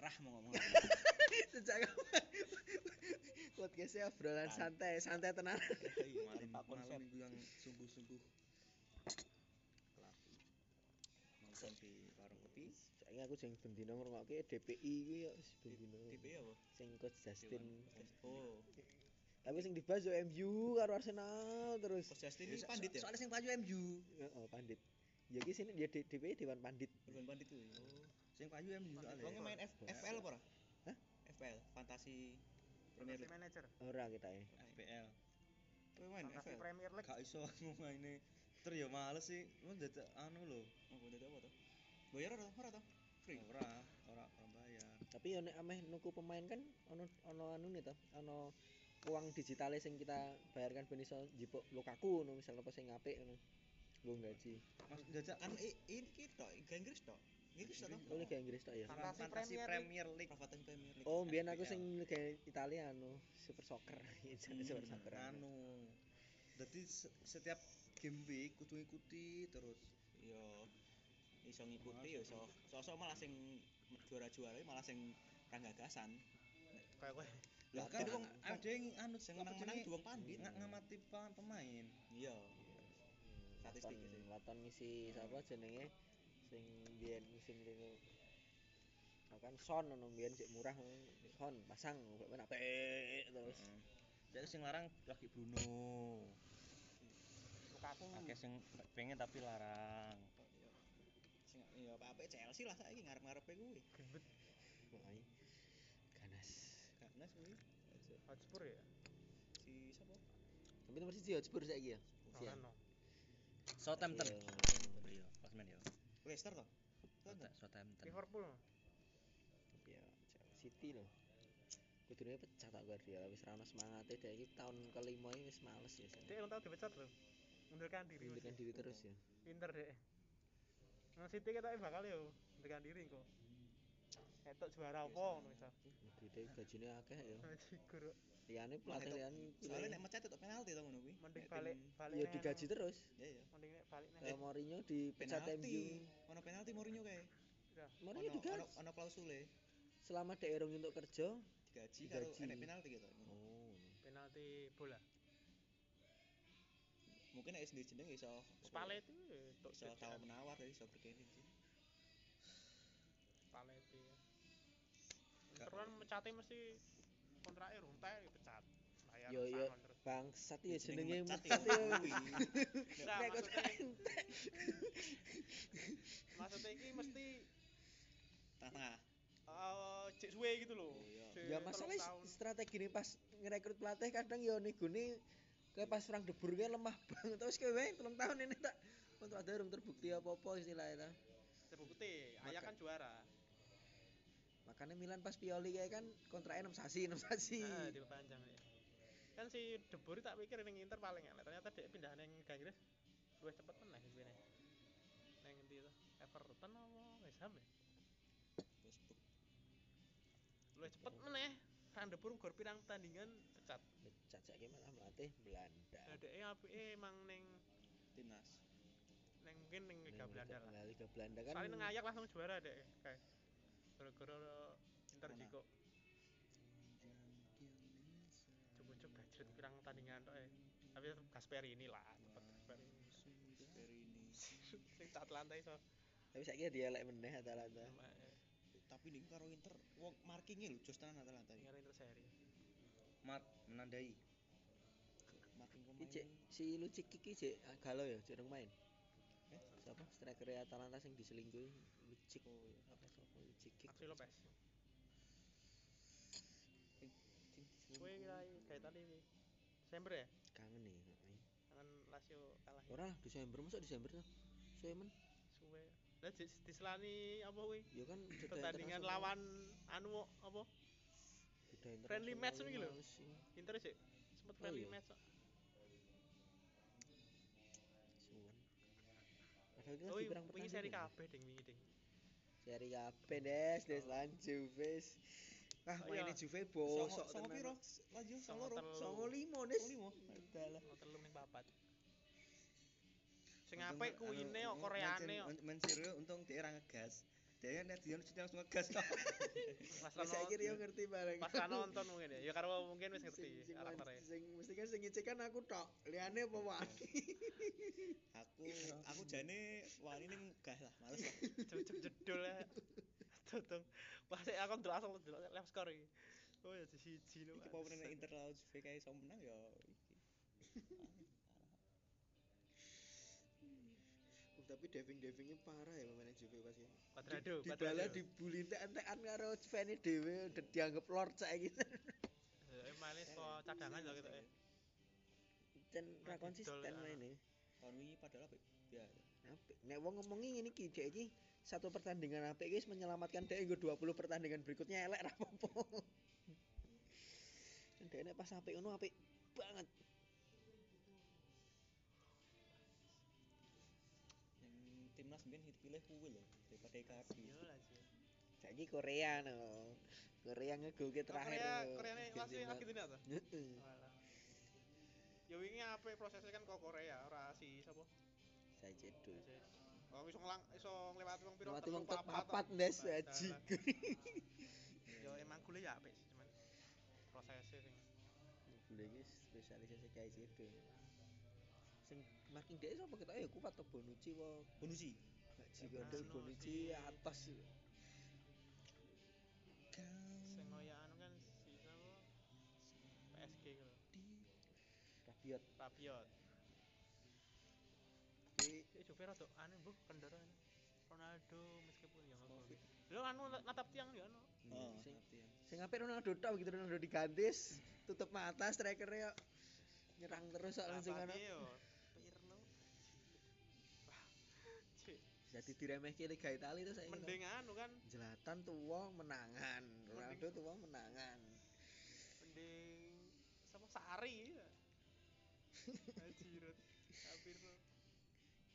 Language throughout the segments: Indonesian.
Serah mau ngomong. Sejak kapan? Podcastnya obrolan Kan. santai, santai tenan. Malam Tanpa malam konsep. minggu yang sungguh-sungguh. Nongkrong di warung kopi. Saiki aku sing bendino ngrungokke DPI kuwi ya wis bendino. DP apa? Sing coach Justin. Oh, Tapi sing dibahas yo MU karo Arsenal terus. Coach Justin ini pandit ya? Soalnya sing payu MU. Heeh, pandit. Ya ki sini dia DPI Dewan Pandit. Bukan pandit tuh. Oh. Sing payu MU soalnya. Kau main F FPL apa ora? Hah? FPL, Fantasi Premier League. Manager. Ora kita ya. FPL. Kau main FPL? Premier League. Gak iso aku maine. Ter ya males sih. Lu dadak anu lho. Apa dadi apa tuh? Bayar ora ora toh? Free. Ora, ora orang bayar. Tapi yo nek ameh nuku pemain kan ono ono anu nih to, ono uang digitalnya sing kita bayarkan ben iso njipuk Lukaku ngono misal apa sing apik ngono. Lu gaji. Mas dadak Kan ini kita Inggris toh. Inggris. Oh Liga Inggris tok ya. Fantasy Fantasi Premier Premier League. Profatan Premier League. Oh, mbiyen aku sing Liga Italia anu Super Soccer. Hmm, Super Soccer. Anu. Dadi se- setiap game week kudu ngikuti terus. Yo iso ngikuti yo iso. Sosok malah sing juara-juara malah sing ra gagasan. Kayak kowe. Lah Kan wong ada yang anu sing menang-menang duwong pandit. nggak ngamati pemain. Iya. Statistik Waton, sih. waton ngisi sapa jenenge sing biyen musim rino kan Son ngono biyen sik murah Son pasang kok men apik terus. Jadi sing larang lagi Bruno. Lukaku. Akeh sing pengen tapi larang. Sing iya apa Chelsea lah saiki ngarep-ngarepe kuwi. Gendut. Ganas. Ganas kuwi. Hotspur ya. Si sapa? Tapi nomor siji Hotspur saiki ya. Southampton. Iya. Iya, klasmen ya. Leicester toh? Southa- Southampton. Liverpool. Ya, City loh. Kudune pecat tak Guardiola wis ra ono semangate dek iki tahun kelima ini wis males ya. Dia yang tahu dipecat loh. Mundurkan diri. Mundurkan mesti. diri terus ya. Pinter deh. Nah, City kita bakal yo mundurkan diri kok. Etok juara apa ngono misal. Duite gajine akeh ya. Guru Liyane Malah pelatih itu- liyane Soalnya nek mecat itu penalti toh ngono kuwi. mending Nek balik balik. ya digaji terus. Iya iya. Mending nek balik nang Kayak Mourinho dipecat Penalti. MU. Ono penalti Mourinho kae. Mourinho Ono- digaji. ono ono klausule Selama dek erung untuk kerja. digaji karo Digaji. enek penalti gitu. Oh. penalti bola. Mungkin nek sendiri jeneng iso Spalletti itu tok iso tawar menawar ya iso berkene sih. Spalletti. Inter kan mecate mesti kontraknya runtai pecat. Bayar Yo, yo. pesangon terus. Bangsat ya Jenenge jenenge mecat mecat ya ya. Nah, maksudnya, maksudnya ini mesti Tengah-tengah. eh cek suwe gitu loh. Oh, iya. Ya masalah strategi nih pas ngerekrut pelatih kadang ya negone kayak pas Frank de Boer kayak lemah banget terus kayak wae telung tahun ini tak kontrak durung terbukti apa-apa istilahnya ta. terbukti Ayak kan juara. Makanya Milan pas Pioli kayak kan kontraknya 6 sasi, 6 sasi. Nah, diperpanjang ya. Kan si De Boer tak pikir ning Inter paling enak. Ternyata dia pindah ning Inggris luwih cepet meneh kuwi. Ning endi to? Everton apa West Ham ya? Facebook. Luwih cepet meneh. Kan De Boer gor pirang pertandingan pecat. Pecat saiki malah melatih Belanda. Dhek apike emang ning Timnas. ning mungkin ning Liga Belanda lah. Liga- Belanda kan. Soalnya nang Ayak langsung juara deh kayak gara-gara Inter? Jiko cukup-cukup budget pirang tandingan tok eh tapi tetep Gasperi ini lah tetep Gasperi Perini. sing tak Atlanta iso Tapi saiki dia elek meneh Atalanta. eh, Tapi ning karo Inter wong markingnya lho jos tenan Atalanta iki. tinggal Inter seri Mark menandai. Marking Iki pemain. cek si Lucic iki cek ah, galau ya, cek main. Eh? Siapa striker Atalanta sing diselingkuhi Lucic. Oh, iya. Apa iki? Maxi kira kayak tadi iki Desember ya Kangen nih. heeh. kan Lazio kalah Ora lah, Desember masa Desember tuh. Suwe men. suwe lah di- diselani apa kuwi Ya kan pertandingan lawan anu apa friendly match ngono iki lho. Inter sih sempet Oh, friendly iya. match. Suwen. Padahal kita oh iya, wingi seri pertandingan. kabeh ding wingi ding Seri kabeh des, des lan Juve. Ah, Oh, mainnya iya. Juve bosok songo piro? Lazio songo loro. Songo limo des. Songo limo. Adalah. mau telu ning papat sing apik anu, kuine kok koreane kok Mancin untung dia ora ngegas. Dia dia cinta langsung ngegas. Pas Pas ra saiki nonton- yo ngerti bareng. pas nonton mungkin ya. Ya karo mungkin wis ngerti karakternya. sing mesti kan sing ngecekan aku tok. Liyane apa wae. Aku aku jane wani ning gah lah, males lah. Cep-cep jedul ya. Tutung. Pas aku ndelok asal ndelok live score iki. Oh ya siji lho. Iki pemain Inter lawan kae iso menang ya iki. Oh, tapi diving-divingnya parah ya pemain Juve pas ini. Quadrado, Di bala Quadrado. dibully entek-entekan karo fans dhewe udah dianggap lord saiki. Eh, malah so cadangan lho gitu ya. Jan ra Nah, konsisten ya. maine. Tahun wingi padahal apik. Ya. Apik. Nek wong ngomongi ngene iki Dek iki satu pertandingan apik wis menyelamatkan dhek nggo 20 pertandingan berikutnya elek ra apa-apa. Dhek nek pas apik ngono apik banget. Mbiyen dipilih kuwi lho daripada. Iya sih. Saiki Korea no. Korea ngegolke terakhir. Korea, no. Korea ini masih Benzema. Argentina tuh. Ya wingi apik prosesnya kan kok Korea ora si sapa? Saya cedo. Oh iso ngelang iso nglewati wong piro? Mati wong papat, Nah, aji. Ya emang kuliah ya apik sih cuman prosesnya sing Bule iki spesialisasi kayak cedo. Sing marking dhek sapa kita ya kuat to Bonucci wae. Bonucci. Gaji gondel Anu Bonucci si- atas. sing ngoyak anu kan si sapa? PSG gitu. Rabiot. Rabiot. Iki Ya Juve rada anu mbuh kendaraan. Ronaldo meskipun ya. Covid. Lho anu natap tiang ya anu. Oh, sing sing apik Ronaldo tok gitu Ronaldo digantis, tutup mata strikernya nyerang terus langsung ana. Jadi diremehke Liga Italia itu saya mending anu kan Jelatan tua menangan, Ronaldo tua menangan. mending sama Sari ya. Ajirut. Pirlo.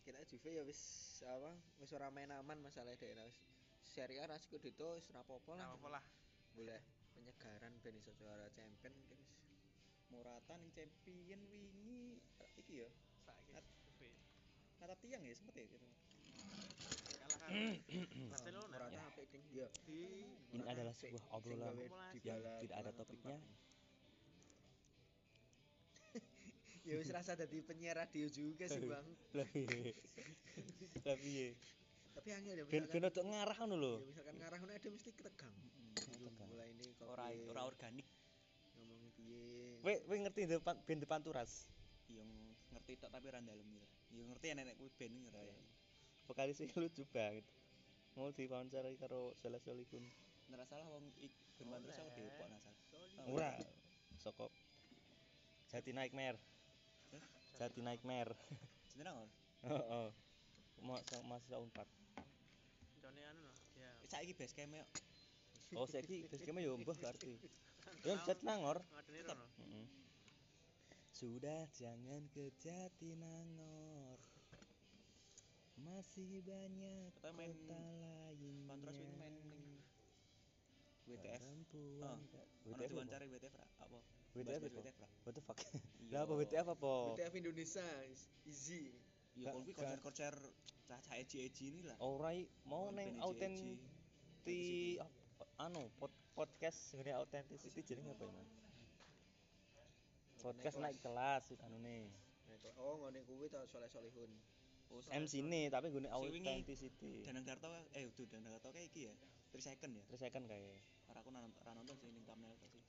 Kira Juve ya wis apa wis ora main aman masalah daerah wis Serie A rasiko dito wis apa-apa lah. Boleh penyegaran ben iso juara champion mungkin. Morata ning champion wingi iki ya. Saiki. Natap tiang ya sempet ya gitu. Ya. Iya. Ini adalah sebuah obrolan yang tidak ada topiknya. ya wis rasa dadi penyiar radio juga sih, Bang. Lah piye? Tapi angel ya Ben ben ojo ngarah ngono lho. ya misalkan ngarah ngono ada mesti ketegang. Mulai ini kok Ora ora organik. ngomongnya piye. Kowe kowe ngerti depan ben depan turas. Yang ngerti tok tapi ora dalem ya. Ya ngerti ya nenek kuwi ben ngerti. Vokalis sing lucu banget. Mau diwawancarai karo Salah Solihun. Ora salah wong Ora. terus aku salah. Oh, Ora. Soko Jati Nightmare. Jati Nightmare. Jeneng ora? Heeh. Mas masih Unpad. Jone anu loh. Ya. Saiki base camp yo. Oh, saiki basecamp yo mbah. Ya. Ngadeni Tetep. rono. Mm-mm. Sudah jangan ke Jatinangor. Masih banyak Kita main kota lainnya. Pantras wingi main WTF. Perempuan Oh, WTF apa? diwawancari WTF? Apa? WTF? WTF? What the fuck? Lah apa WTF apa? WTF Indonesia is- easy. Iya, Gak- kalau konser-konser cah-cah eji-eji ini lah. Ora i- mau neng autenti anu pod- podcast ngene authenticity jenenge apa ya, Mas? Podcast naik kelas anu nih. Oh ngene kuwi to soleh solihun. Oh, MC nih tapi gue authenticity. Danang Darto eh udah Danang Darto kayak iki ya. 3 second ya. Terus saya kan kayak Ora aku nonton ra nonton sih ning thumbnail sih.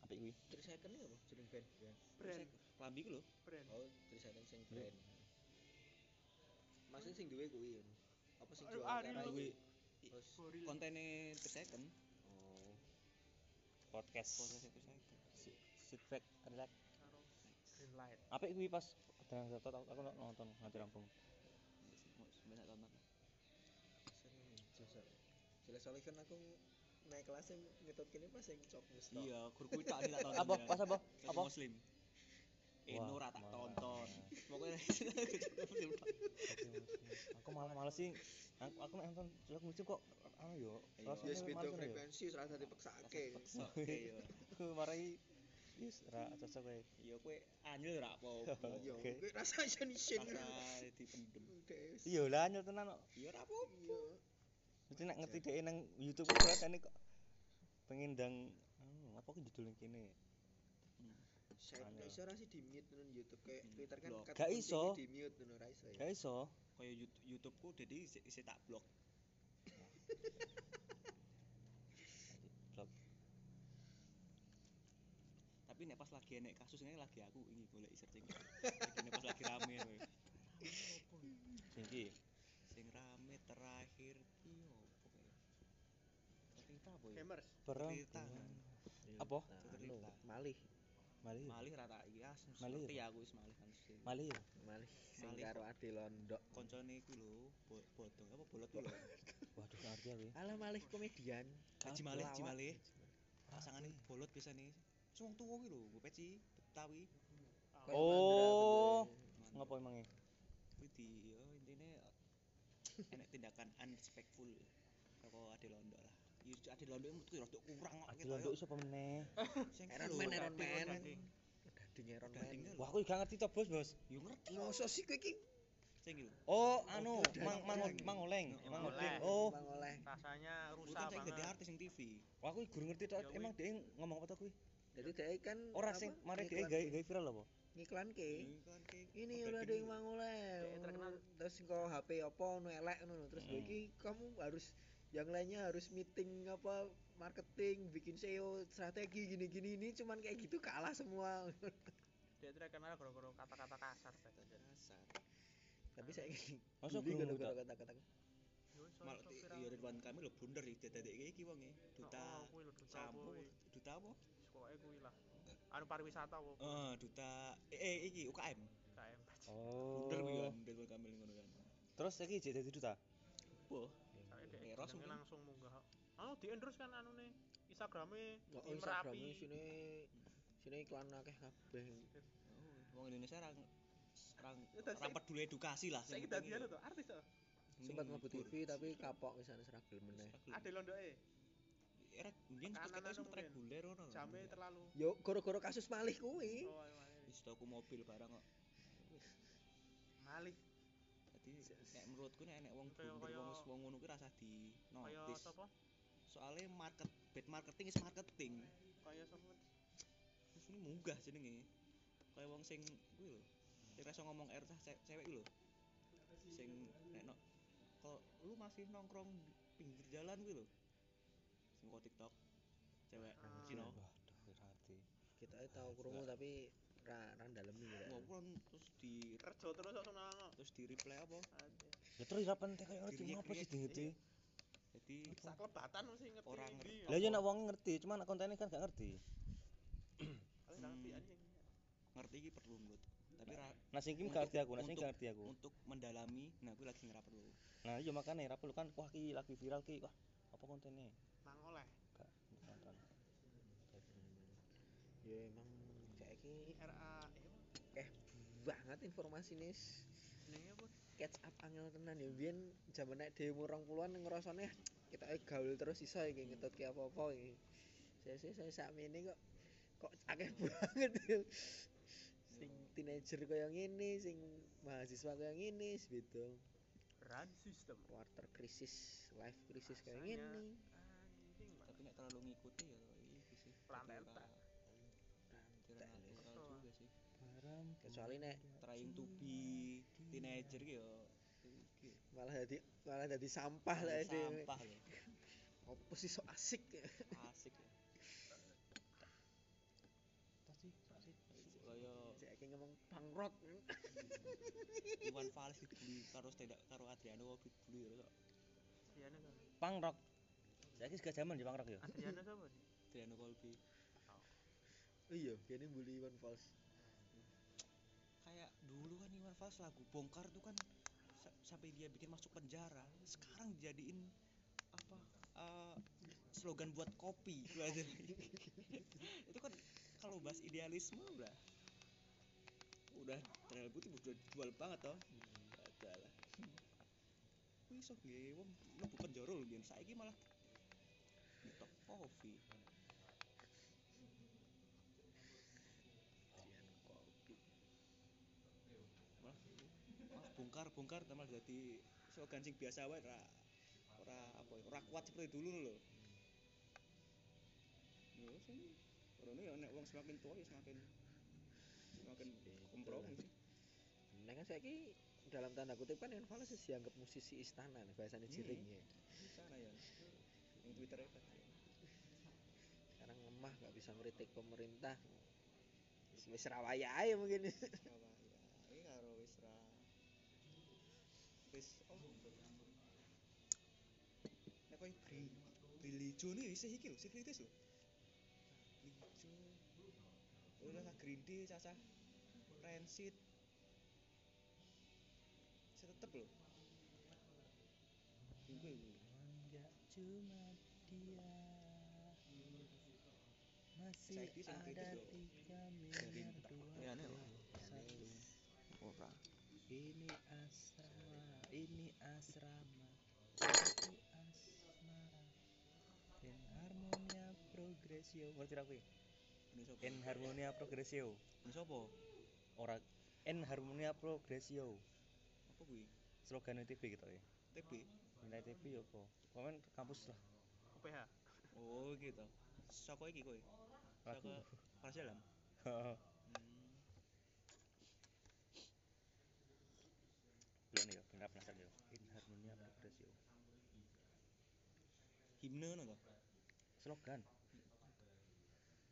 apik kuwi. Terus second apa jeneng band? Ya. Brand. Klambi ku lho. Brand. Oh, terus second sing brand. Maksudnya sing duwe kuwi. ya? Apa sing jual ah, karena ini kuwi? Kontene 3 second. oh, Podcast. Proses 3 second. Si- Sit back, relax. Green light. Apik kuwi pas Danang Darto aku aku nonton nganti rampung. Banyak tonton. jelas. Jelas solihun aku naik kelas yang ngetut kene pas yang cok musto. Iya, gur kuwi tak sih tak tonton. Apa? Pas apa? Apa? Muslim. Eno ra tak Wah, tonton. Pokoknya aku malah males sih aku aku nek nonton film lucu kok anu yo Iya. Ya yo. frekuensi ora usah dipeksake. Oke ya. aku marai Yes, ra cocok kowe. Ya kowe anyel ra apa-apa. Iya, Oke. kuwi rasa isin-isin. Rasa dipendem. Iya lah anyel tenan kok. Ya ra apa-apa. Iya. Mesti nek ngerti dhek nang YouTube kok rasane kok pengen ndang anu, apa ki judulnya kene. Saya Anu. iso ra sih di mute nang YouTube kayak Hmm, Twitter kan cut Gak iso. di mute ngono ra iso ya. Gak iso. Kaya Yout- YouTube-ku jadi isi, isi tak. Blok. Tapi nek pas lagi enek kasus ini lagi aku ini golek searching. Nek pas lagi rame. Sing iki. Sing rame terakhir ki opo? Cerita apa ya? gamers Perempuan. Iya. Apa? Cerita. malih Malih. Malih rata iya Malih ngerti apa? aku wis malih kan. sih. Malih ya? malih sing karo ade londok Koncone iku lho, bodong apa bolot lho. Waduh aku. ya. alah malih komedian Haji malih, haji malih. Pasangane bolot biasane. Wong tuwa ki lho, gue peci Betawi. Oh. Ngapa emangnya? Kuwi di yo intine enek tindakan unrespectful karo ade londo lah. Ya ade londo menurutku ya rada kurang kok. Adi Londo iso apa meneh? Sing. Iron Man Iron Man dading. Iron Man. Wah, aku gak ngerti to, Bos, Bos. Yo ngerti. Mosok sih kowe iki Sing iki lho. Oh, anu, mang mang mangoleng, Oh, mangoleng. oleh. Oh, Bang oleh rasanya Kuwi rusak kan sing dadi banget artis sing TV. wah aku guru ngerti tok. Kuwi. Emang dia ngomong apa to kuwi? Jadi dia kan Ora apa, sing mari dia ngiklan- gawe gawe viral apa? ngiklan ke Ini kan kayak udah ada yang mau terkenal. terus kau HP apa nu elek nu terus Hmm. lagi kamu harus yang lainnya harus meeting apa marketing bikin SEO strategi gini gini ini cuman kayak gitu kalah semua dia terkenal gara-gara kata-kata kasar Dasar. tapi saya ini guru gara-gara tak? kata-kata Malah ya Ridwan Kamil lho blunder iki dadekke iki wong e. Duta Oh, sampo, duta apa? Pokoknya kuwi lah anu pariwisata kok Eh, duta eh, eh iki UKM. KM Oh. Blunder kuwi kan Kamil ngono kan. Terus iki jadi dadi duta. Dek Eros langsung munggah anu di endorse kan anune Instagrame nggak di Instagram Merapi sini sini iklan akeh kabeh wong Indonesia ra ra Ya, peduli edukasi lah. saya sing dia ya. tuh artis tuh sempat mlebu. TV tapi kapok misalnya seragil meneh ada londoke Era mungkin kita anu sempat mungkin. reguler ngono. lho. jamnya terlalu yo goro-goro kasus malih kuwi oh ayo. Wis tuku mobil barang kok. malih Dadi nek menurutku nek enek wong Kaya- blunder wong kaya- wong ngono kuwi rasa di kaya notice. sapa Soalnya market bad marketing is marketing. kaya sapa Terus ini munggah jenenge. Kaya wong sing kuwi lho. Sing iso ngomong er ce- cewek lho. Sing nek no, kok lu masih nongkrong pinggir jalan kuwi lho. Sing kok TikTok. Cewek Ah. Cina. Waduh, ngerti. kita tahu krungu tapi ra ra dalemi ya kan terus di kerja terus langsung nang terus di reply apa? Ya terus ra penting kayak ngerti apa sih create. di ngerti. Jadi sak lebatan mesti ngerti Orang iki. Lah ya nek wong ngerti, cuman nek kontennya kan gak ngerti. Aku ngerti ngerti iki perlu menurut. Tapi ra, Nah sing iki gak ngerti aku, nah sing gak ngerti aku. untuk mendalami nah kuwi lagi ngerap perlu. Nah iya makanya ra perlu kan wah ki lagi viral ki wah apa kontennya nang oleh gak nonton. Ya emang saiki RA eh banget informasi nih jenenge apa catch up angel tenan ya biyen jaman nek demo 20-an ngrasane kita gaul terus iso iki ngetutke apa-apa iki. Saya saya saya sakmene kok kok akeh banget ya. Sing teenager kaya ngene, sing mahasiswa kaya ngene, wis beda. run system Quarter crisis, life crisis kaya Rasanya- ngene. Tapi nek terlalu ngikuti ya iki sih. Planeta. Kira natural Iso. juga sih. Kecuali nek Trying to be teenager ki yo iki malah jadi malah jadi sampah lah dhewe. sampah lho. Apa sih sok asik ya? Asik ya. Kaya Saiki ngomong punk rock. Iwan Fals dibully karo stand karo Adriano dibully kok Adriana sapa Punk rock. Saiki gak zaman di punk rock ya. Adriana sapa sih Adriano Colby. Iya, kene bully Iwan Fals. Kayak dulu kan Iwan Fals lagu bongkar tuh kan sa- sampai dia bikin masuk penjara. Sekarang dijadiin apa? eh, slogan buat kopi itu aja. itu kan kalau bahas idealisme udah udah trail putih udah jual banget toh. Ada lah. Wih sok nggih wong mlebu penjara lho biyen saiki malah nyetok kopi. Bongkar-bongkar tambah dadi slogan sing biasa wae ora ora apa ya, ora kuat seperti dulu lho. Yo sing orone ya nek wong semakin tua ya semakin semakin kompromi sih. Nah kan saiki dalam tanda kutip kan Envalis wis dianggap musisi istana nih bahasanya Hmm. jiring ya. Di sana ya. Yang Twitter hebat. Sekarang lemah nggak bisa ngeritik pemerintah. Wis rawaya aja mungkin. Surabaya. Wis oh. Nek koyo Billy Joe nih isih iki lho, sing kritis lho. Billy Joe. Udah lah Green Day, Caca. Rancid. Saya tetep lho. Iku iku. Enggak cuma dia masih ada tiga miliar dua ya, nih lho. satu Ora. Ini asrama ini asrama ini asmara in harmonia progresio ngerti Ini sapa? in harmonia progresio Ini sapa? ora in harmonia progresio Apa kuwi? slogan TB gitu ya TB. nilai TB ya apa komen kampus lah UPH Oh gitu. Saka iki kowe. aku Saka Parselam. Hmm. belum ya benar penasaran ya in harmonia progresio Himne to. slogan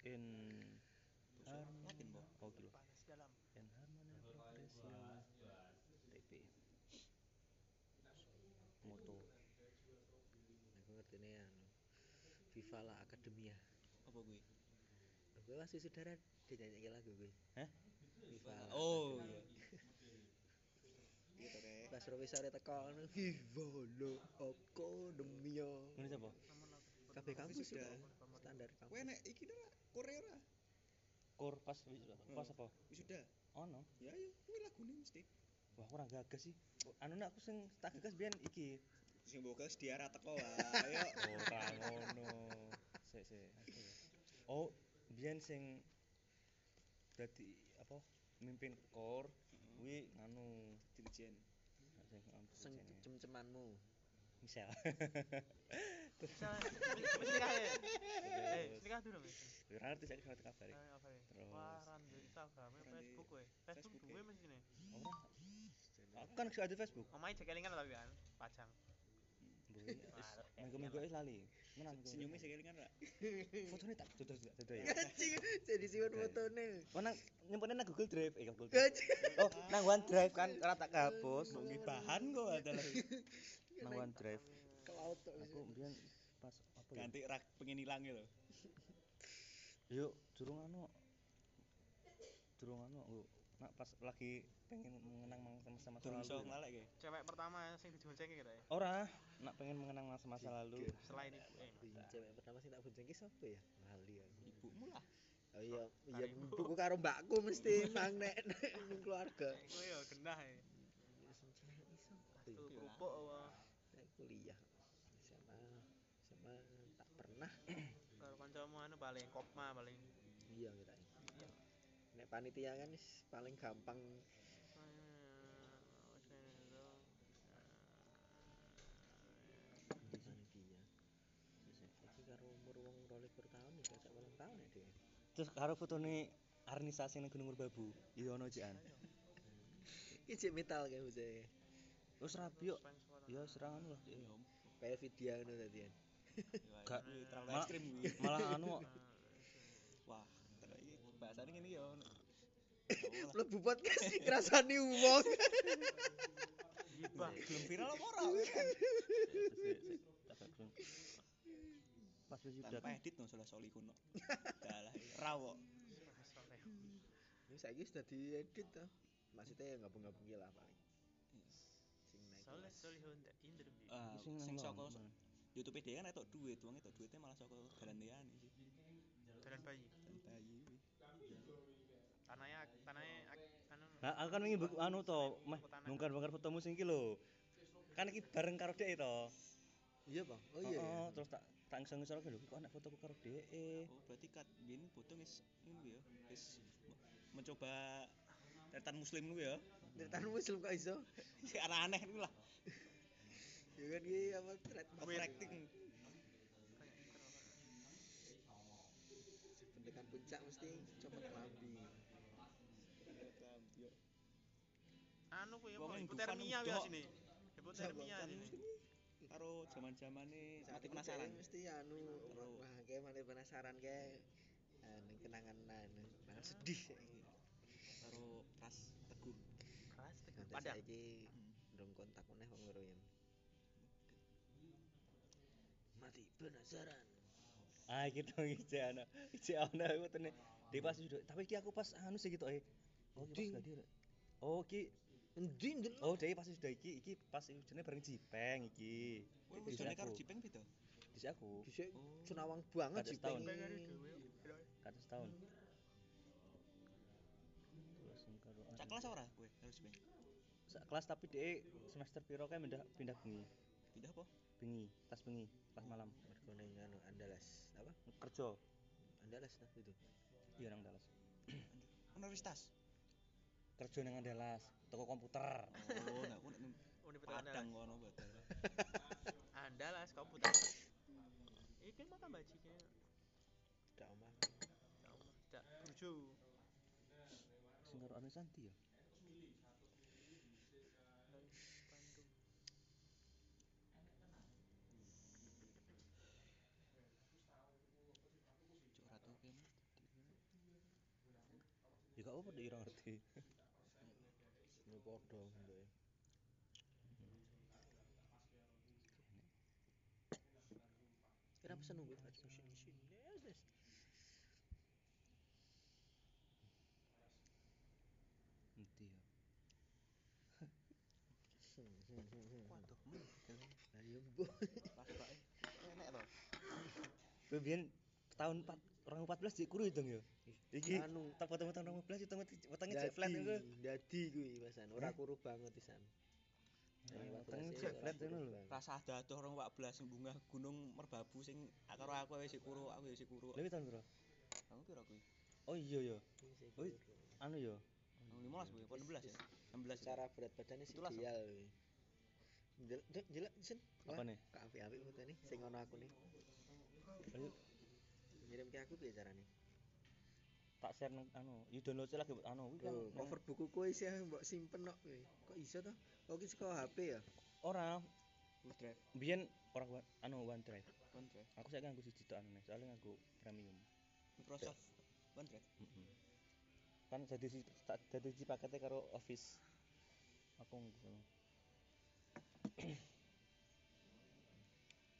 in Latin po. oh gitu in harmonia progresio TB moto Aku ngerti nih anu. Viva la Academia. Apa kuwi? Gue masih saudara dia nyanyi lagu gue. Hah? Viva Oh iya. Gitu kayak Pas Robi sore teko Viva la Academia. ini siapa namun aku Kabeh kampus sudah. standar kampus. Kowe nek iki ora Korea ora? kor pas pas apa Wisuda. ono Ya ya, kuwi lagune mesti. wah kurang gagas sih anu nek aku sing tak gagas biyen iki Sing boga sedia ra teko wae. Ayo. ora ngono sik sik oh biyen sing dadi apa mimpin kor kuwi nganu Dirjen. sing jenenge. cem-cemanmu. Misal wis nikah ya eh nikah dulu wis ora ngerti saiki ngerti kabar apa ya? Terus. Wah, randu Instagram, Facebook kowe. Facebook Facebook duwe ora aku kan gak ada Facebook Omahe jek kelingan tapi kan, pajang. Wis minggu-minggu wis lali. Menan Senyume sing kelingan ra? fotone tak dodol dodol ya. Anjing, jadi siwan Oke. fotone. oh nang nyimpennya nang Google Drive. Eh Google Drive. Oh nang OneDrive kan ora tak hapus Mbok nggih bahan kok adalah nang OneDrive Ke laut aku mbiyen pas apa ya? Ganti rak pengen ilang gitu. yuk durung anu. Durung anu nak pas lagi pengen mengenang masa masa iso lalu ya. ngalek. Cewek pertama sing diboncengke gitu ya. ora nak pengen mengenang masa masa lalu Selain ibu eh. Cewek pertama sing tak bonceng ki sapa ya? Lali aku. Ibumu lah. Oh iya, iya buku karo mbakku mesti mang nek ning keluarga. Kowe ya genah ya. Sing cewek ki sapa Tuh ya? kerupuk apa kuliah. Sama sama tak pernah. karo kancamu anu paling kopma paling. Iya kita. Nek panitia kan wis paling gampang di panitia. Iki karo umur wong 22 tahun ya gak ulang tahun ya dhewe. terus karo fotone Arnisasi nang Gunung Merbabu iya ono jian Iki jek metal bocah. terus rapi yuk ya serang anu lah Ya om. Kayak video ngono tadi kan. Gak. Terlalu Malah- ekstrim kuwi. malah anu Wah, terus iki bahasane ngene ya. Mlebu podcast iki ngrasani wong. Gibah. Belum viral apa ora? kan? pas wis udah Tanpa edit no salah soli kuno. Dalah rawo. Ini saiki sudah diedit to. Maksudnya ya gabung-gabung lah paling. Sing naik Soleh solihun tak interview. Ah, Sing saka. YouTube dia kan etok duit, wong etok duitnya malah saka galantean sih. Jalan bayi. Tanahnya tanahnya ak- anu Nah, aku kan wingi buku anu to, meh bongkar-bongkar fotomu sing iki lho. Kan iki bareng karo dhek to. Iya, Bang. Oh iya. Heeh, iya. terus tak tak ngisor-ngisor lho kok anak fotoku karo dhek. Oh, berarti kat biyen foto wis ngono ya. Wis me- mencoba tetan muslim kuwi ya. Ceritamu muslim kok iso? si aneh-aneh itu lah Ya kan iki apa overacting pendekan puncak mesti copot kelambi. Anu kuwi apa yang hipotermia sini hipotermia karo zaman-zamane Saat mati penasaran. Mesti anu wah kayak mati penasaran kayak anu kenangan anu kenangan sedih. Karo pras teguh. Keras teguh Nganti padang. saiki Hmm. ndung kontak meneh wong loro yen. Mati penasaran. ah iki dong iki ana iki ana iku tene di pas sudah tapi iki aku pas anu sih gitu eh oh iki pas oh iki Endi ndelok? oh dhewe pas sudah iki iki pas ujune bareng Jipeng iki Di wisone karo. Jipeng beda? di aku Dhisik Oh. senawang banget Kados tahun. setahun terus yang karo Cak kelas ora kowe karo Jipeng? sak kelas tapi dhewe semester piro kae pindah pindah bengi Pindah apa? bengi tas bengi pas malam Mergo ning anu Andalas. Apa? kerja Andalas nah itu. iya nang Dallas Universitas. Kerja nang Andalas toko komputer. Oh, nah aku nek nang universitas Padang. Ngono badal. komputer. Iki baji kayaknya Dak omah. ya Allah tidak burjo. Sing karo Anu Santi ya? Cuk ratu kene. ya ngerti padha. Kenapa seneng gue baca mesin mesin? Yes. ngerti ya Waduh, men. Ayo bu. Pas bae. Enek to. Kowe biyen tahun 4 orang 14 jek kuru dong ya. Iki Anu. tak tahun 2014 itu wetenge jek flat itu. dadi kuwi pasan. Ora Hah? kuru banget pisan. Wetenge jek flat ngono lho. Rasa adoh orang 14 sing bunga Gunung Merbabu sing karo aku wis kuru, aku wis kuru. Lha tahun piro? Kamu piro kuwi? Oh iya ya. Oh, anu ya. Nang 15 kuwi, apa 16 ya? 16. Secara berat badannya sih ideal kuwi. Jelek jelek sen. Apa nih? Kak apik-apik foto nih sing ono aku nih. Ngirim ke aku piye carane? tak share nang anu, you download lagi buat anu kuwi kan. Oh, cover buku kowe sih mbok simpen kok. Kok iso to? Oh, ki saka HP ya? Ora, Full drive, biyen ora anu OneDrive. OneDrive. Aku saiki nganggo siji tok anu nih, soalnya nganggo premium. Microsoft OneDrive. Heeh. Kan jadi si tak jadi si paketnya karo Office. Aku nganggo.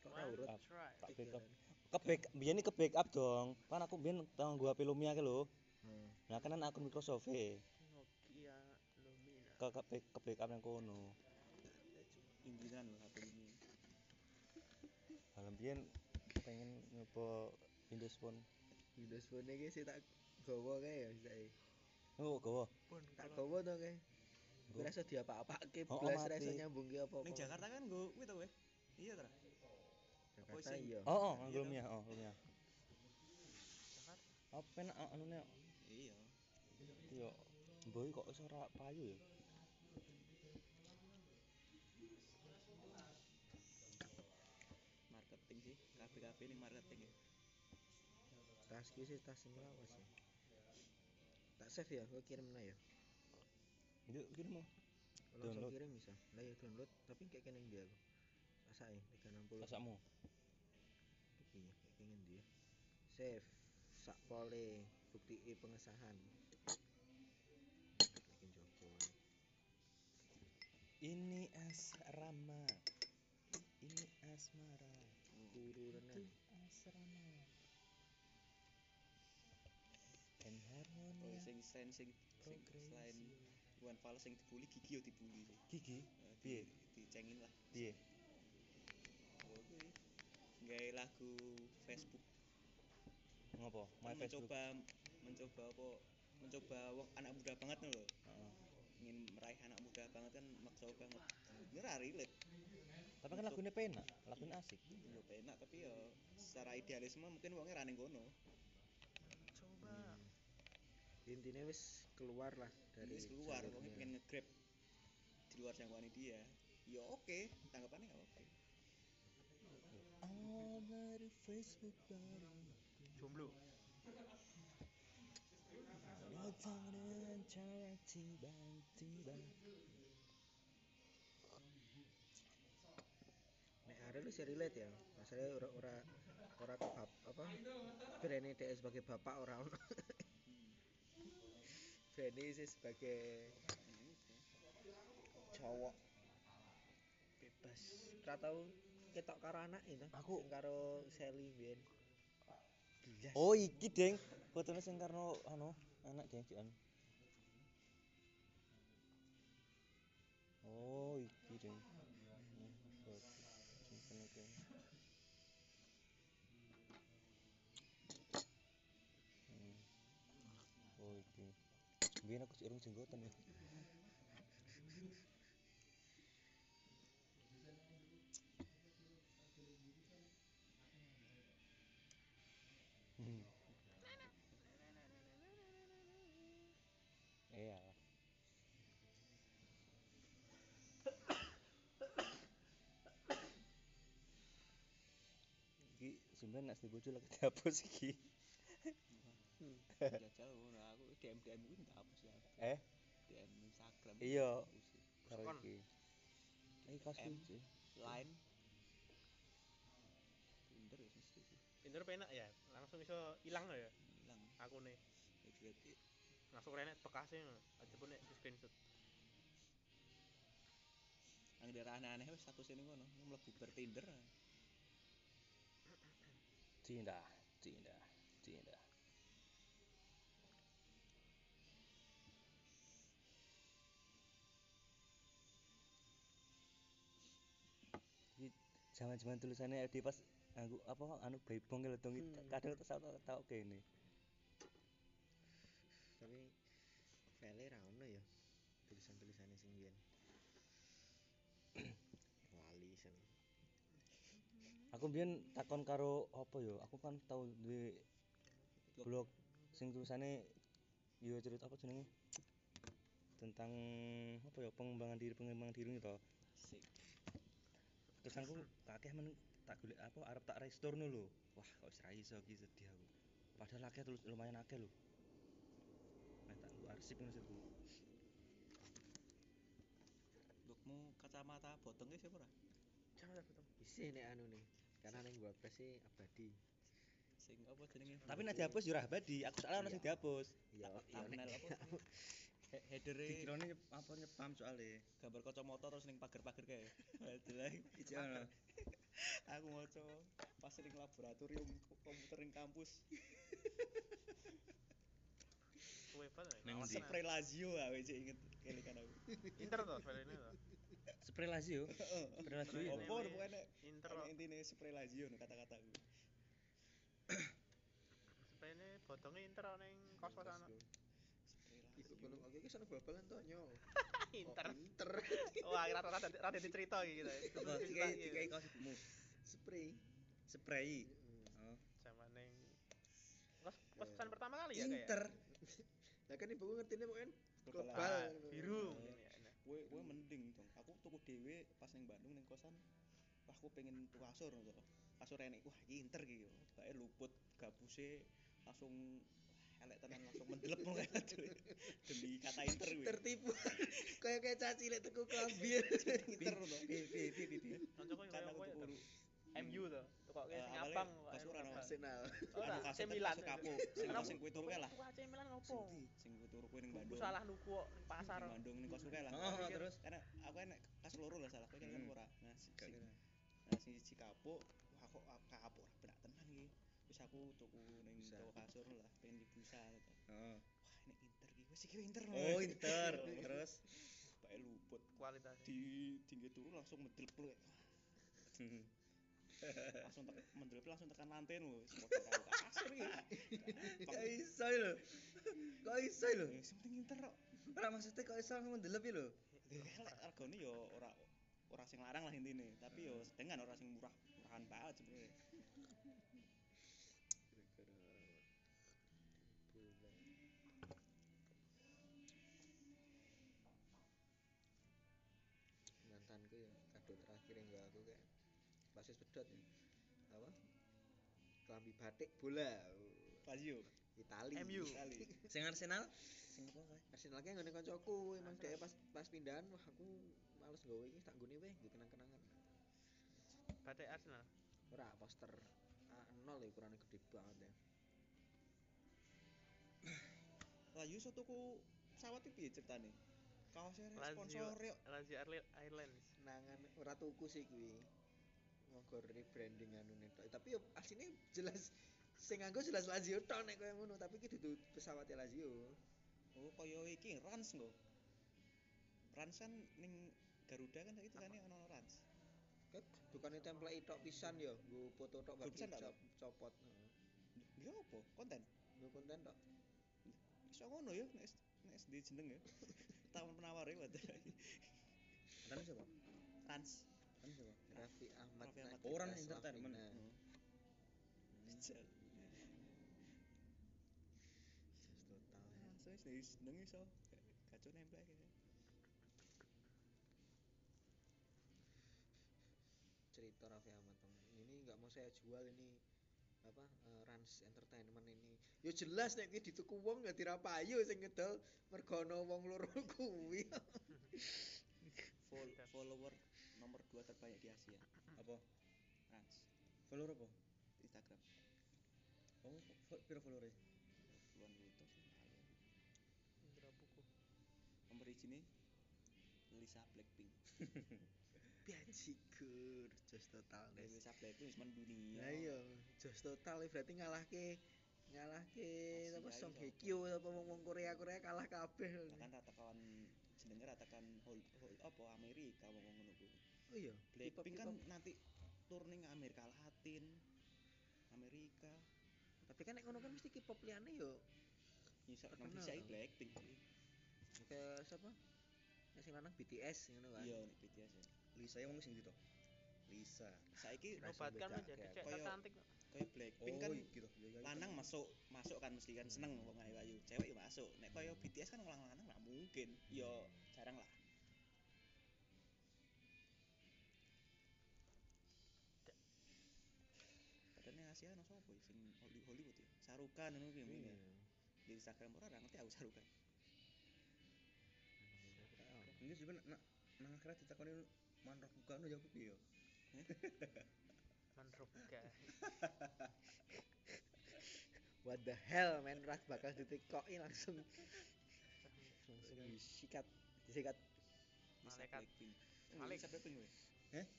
Kok ora urut? Up. try Tak backup. Ke back, biyen iki ke backup dong. Kan aku biyen tau nggo HP Lumia ki lho. Hmm. Nah kan akun Microsoft e. Nokia Lumina Ke ke back, ke backup nang kono. Pinggiran lho HP ini. Biyen pengen nyoba Windows Phone. Windows Phone iki sih tak gawa kae ya saiki. Oh, gawa. pun Tak gawa to kae. Ora iso diapa-apake Oh, oh, blas ora mati. iso nyambungke apa-apa. Ning Jakarta kan nggo kuwi to kowe. Iya ta? Iya. Oh, oh, Iya. Lumia, oh. Jakarta Apa penak anune Iya. yo boy kok iso ora payu ya? Marketing sih, kabeh-kabeh ning marketing ya. Tas ki sih tas sing lawas ya. Tak save ya, kok kirim ya. Yuk kirim mau. Langsung Download. kirim bisa. Lah ya download, tapi kayak kene ndi aku. Rasake 360. Masakmu. Save sak pole bukti pengesahan. Ini asrama. Ini asmara. Turu renan. asrama. Dan Oh, harmonia sing selain sing sing selain Iwan Fals sing dibully gigi yo dibully gigi Eh, Piye? di- Dicengin lah. piye? Oh, kuwi. Gawe lagu Facebook Ngopo? My Facebook. mencoba mencoba apa mencoba wong anak muda banget lho Heeh. ingin meraih anak muda banget kan maksa banget ini ra relate Tapi kan lagunya penak, lagunya asik. yo enak tapi yo secara idealisme mungkin wongnya ra ning kono coba Hmm. Intinya wis keluar lah dari wis keluar wongnya pengen nge-grab di luar jangkauan dia ya oke tanggapannya ya oke All di Facebook baru jomblo. Datang dengan cara tiba-tiba nek ada lu sih relate ya masalahnya ora ora ora ke bap apa? Brene dia sebagai bapak ora ono. Brene sih sebagai cowok. Bebas. Ora tau ketok karo anak itu Aku- karo Sally biyen Blas. oh iki deng fotonya sing karena anu anak deng cian oh iki deng. Simpen. Hmm. oh iki biar aku sih urung jenggotan ya Sampeyan nek bojo lagi dihapus iki. jajal ngono aku DM DM gue nggak hapus ya. Eh, DM Instagram Iya. sih. karo iki. Iki kaos lucu. line. Tinder ya mesti sih. Tinder penak ya? Langsung iso hilang ya? Hilang. Aku nih langsung rene bekasnya aja pun nek screenshot. Yang daerah aneh-aneh wis status ini ngono mlebu ber Tinder Tidak, tidak, tidak. Zaman-zaman tulisannya di pas aku apa anu baibong lho dong Hmm. kadang tak tau tau kene. tapi file Aku mbiyen takon karo apa ya? Aku kan tau duwe blog sing tulisannya yo cerita apa jenenge? Tentang apa ya pengembangan diri pengembangan diri itu toh. sik Terus aku kakek men tak golek apa arep tak restore lho. Wah, kok wis ra iso iki sedih aku. Padahal akeh tulus lumayan akeh lho. Nah, tak nggo arsip maksudku. blogmu kacamata botongnya siapa ora betul isi nek anu nih karena ning WordPress sih abadi sing apa jenenge Tapi nek dihapus yo ora abadi. Aku soalnya ono sing Iya. dihapus. ya ya thumbnail nek apa He- headere Dikirone apa nyepam soalnya. gambar kacamata terus ning pagar-pagar kae Iki ono. aku maca pas ning laboratorium ko- komputer ning kampus ya Neng awas ndi? tenan. spray lazio ah wis inget kelikan aku Inter file ini tuh Spray Lazio. Spray Lazio. Spray iya. opo pokoknya Inter Ana intine spray lazio no kata-kataku supaya ini botongnya Inter neng kos kosan spray iku lazio kono oke iki sono bal-balan to nyo. Inter. Oh, inter. Wah kira rata rata rata dicerita gitu ya. Apa dikai dikai kaosmu? spray. Spray. Oh. zaman neng kos kos kosan pertama kali ya kayak? Inter. lah kan ibu ngerti nih kan Global. biru Kowe kowe mending dong. Aku tuku dhewe pas ning Bandung ning kosan. Wah, aku pengen tuku kasur to. Kasur enek. Wah, inter iki. Bae luput gabuse langsung elek tenan langsung mendelep ngono kae. Demi kata inter kuwi. tertipu kayak kayak caci lek tuku klambi inter to. Piye piye piye piye. Kan aku kowe tuku MU tuh tuh kok kayak Eh, sing abang ana Arsenal ora anu kasur AC Milan kapuk. Sing sing kowe turu kae lah. AC Milan ngopo Sing kowe turu kowe ning Aku Bandung. salah nuku kok ning pasar Ning Bandung ning kosku kae lah. Oh, oh, terus Karena aku enek kasur loro lah salah. Kowe kan Hmm. ora. Nah, sing. Nah, sing siji kapuk, wah kok a- kapuk ora benak tenan iki. Wis aku tuku ning toko kasur lah, pengen dibusa gitu. Heeh. Wah, ini Inter iki. Wis iki Inter. Oh, Inter. Terus Bae luput. kualitasnya Di tinggi turu langsung mendelep lu. Langsung tek mendelep langsung tekan lantai lho. Kasur iki. Kok iso lho. Kok iso lho. Ya sing penting Inter kok. Ora maksudnya kok iso ngendelep iki lho. Regane yo ora ora sing larang lah intine, tapi yo sedengan ora sing murah murahan banget sebenarnya. kirim ke aku kayak basis pedot ya. apa kelambi batik bola Lazio Itali MU. Itali. Sing Arsenal sing apa kae? Arsenal ki ngene kancaku emang dia pas pas pindahan wah aku males gawe iki tak nggone weh nggo kenang-kenangan Batik Arsenal. ora poster A0 ya ukurannya gede banget ya Lazio iso tuku pesawat iki piye ceritane? Kaosnya sponsor yo. Lazio Airli- Airlines. nangan ora tuku sih kuwi nggo rebranding anu tok tapi yo asline jelas sing nganggo jelas Lazio tok nek koyo ngono tapi iki dudu pesawat Lazio Oh, koyo iki Rans nggo. Rans kan ning Garuda kan saiki tulisane ono Rans. Kayak dukane template tok pisan yo nggo foto tok baru copot. Dia apa? Konten. nggo konten tok Iso ngono ya nek nek SD jeneng ya. Taman penawar ya wadah. Kan siapa? Rans. Kan siapa? Raffi Ahmad Raffi Ahmad. Slavina. Entertainment. Heeh. Jajal. Just total ya. Langsung wis dari jeneng iso. Kacau nempel kayak. cerita Raffi Ahmad ini nggak mau saya jual ini apa eh, Rans Entertainment ini ya jelas nek kuwi dituku wong ya dirapayu sing ngedol mergo ana wong loro kuwi Fol follower nomor 2 terbanyak di Asia. Apa? Rans. Follower apa? Instagram. Oh, fo- piro follower Puluhan juta sih. Indra buku. Nomor ini Lisa Blackpink. bajigur just total Ya, Des. Lisa Blackpink wis mendunia. Lah iya just total ya, berarti ngalahke ngalahke Asia apa iki Song sapa? Hye Kyo apa wong Korea Korea kalah kabeh Kan rata kawan jenenge rata kan hol, hol, apa Amerika wong ngono kuwi. Oh iya Blackpink kan nanti turning Amerika Latin, Amerika. tapi kan nek ngono kan mesti K-pop liyane yo Ya sak nang bisa. Blackpink. kayak siapa Nek sing lanang BTS ngono kan Iya BTS ya. Lisa yang ngomong sing to? Lisa. Saiki Obatkan menjadi cek kayak- tercantik. kaya Blackpink Oh, kan gitu. Ya, ya, lanang gitu. masuk masuk kan mesti kan seneng wong ayu-ayu cewek ya masuk nek kaya BTS kan orang lanang nggak mungkin yo jarang lah Asia no sopo ya, sing Holly- Hollywood ya Sarukan ngono ki mungkin ya Iya. di Instagram ora ngerti aku Sarukan Ini juga nak nang akhirnya ditakoni manrok bukan jawab piye yo? Manruka. What the hell man? Ras bakal ditikoki langsung langsung disikat disikat Malaikat. Blackpink Oh, Malik.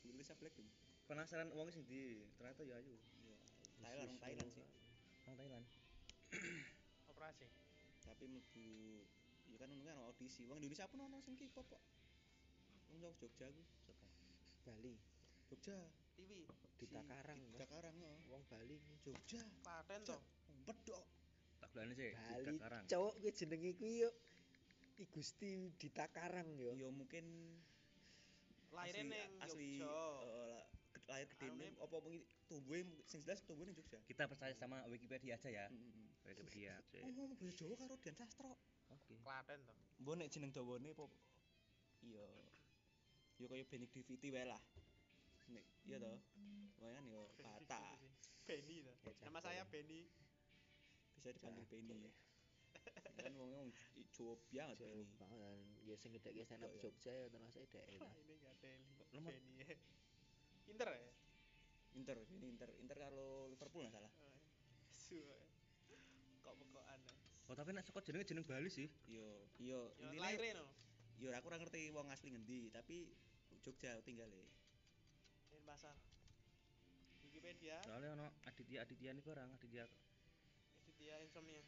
Lisa Blackpink Penasaran uang sing di ternyata ya ayu. Thailand orang Thailand sih Orang Thailand. Operasi. tapi mlebu ya kan ngono kan audisi wong Indonesia pun ono sing K-pop kok wong Jog- Jogja ku Siapa? Bali Jogja TV. di Takarang di. Takarang oh. wong Bali Jogja Klaten toh. bedok Tak belani sih. Bali cowok kuwi jenenge kuwi yo I Gusti di Takarang yo ya mungkin Lahirnya asli Jogja. Lah, ke- lahir Anune- nih apa apa tubuhnya sing jelas tubuhnya Jogja Kita percaya sama Wikipedia aja ya. Mm. Wikipedia. oh ngomong bahasa Jawa karo Dian Sastro Oke. Klaten toh. mbok nek jeneng dawane apa iya ya kaya Benik Diviti wae lah nek iya kan ya Bata Benny toh. Ya, Nama saya Benny. bisa dipanggil. Beni ya kan wong wong Jawa banget Beni banget dan ya sing gedhe stand up ya. Jogja ya termasuk dhek Wah, ini enggak Benny. Lemot. Inter ya? Inter ini Inter Inter karo Liverpool nggak salah Oh, Su. Kok pekokan ya? Oh tapi nek saka jenenge jeneng Bali sih. yo yo Yo no. yo aku ora ngerti wong asli ngendi tapi Jogja tinggal e Ini pasar. Wikipedia. Soalnya ono Aditya Aditya ini orang Aditya dia insomnia.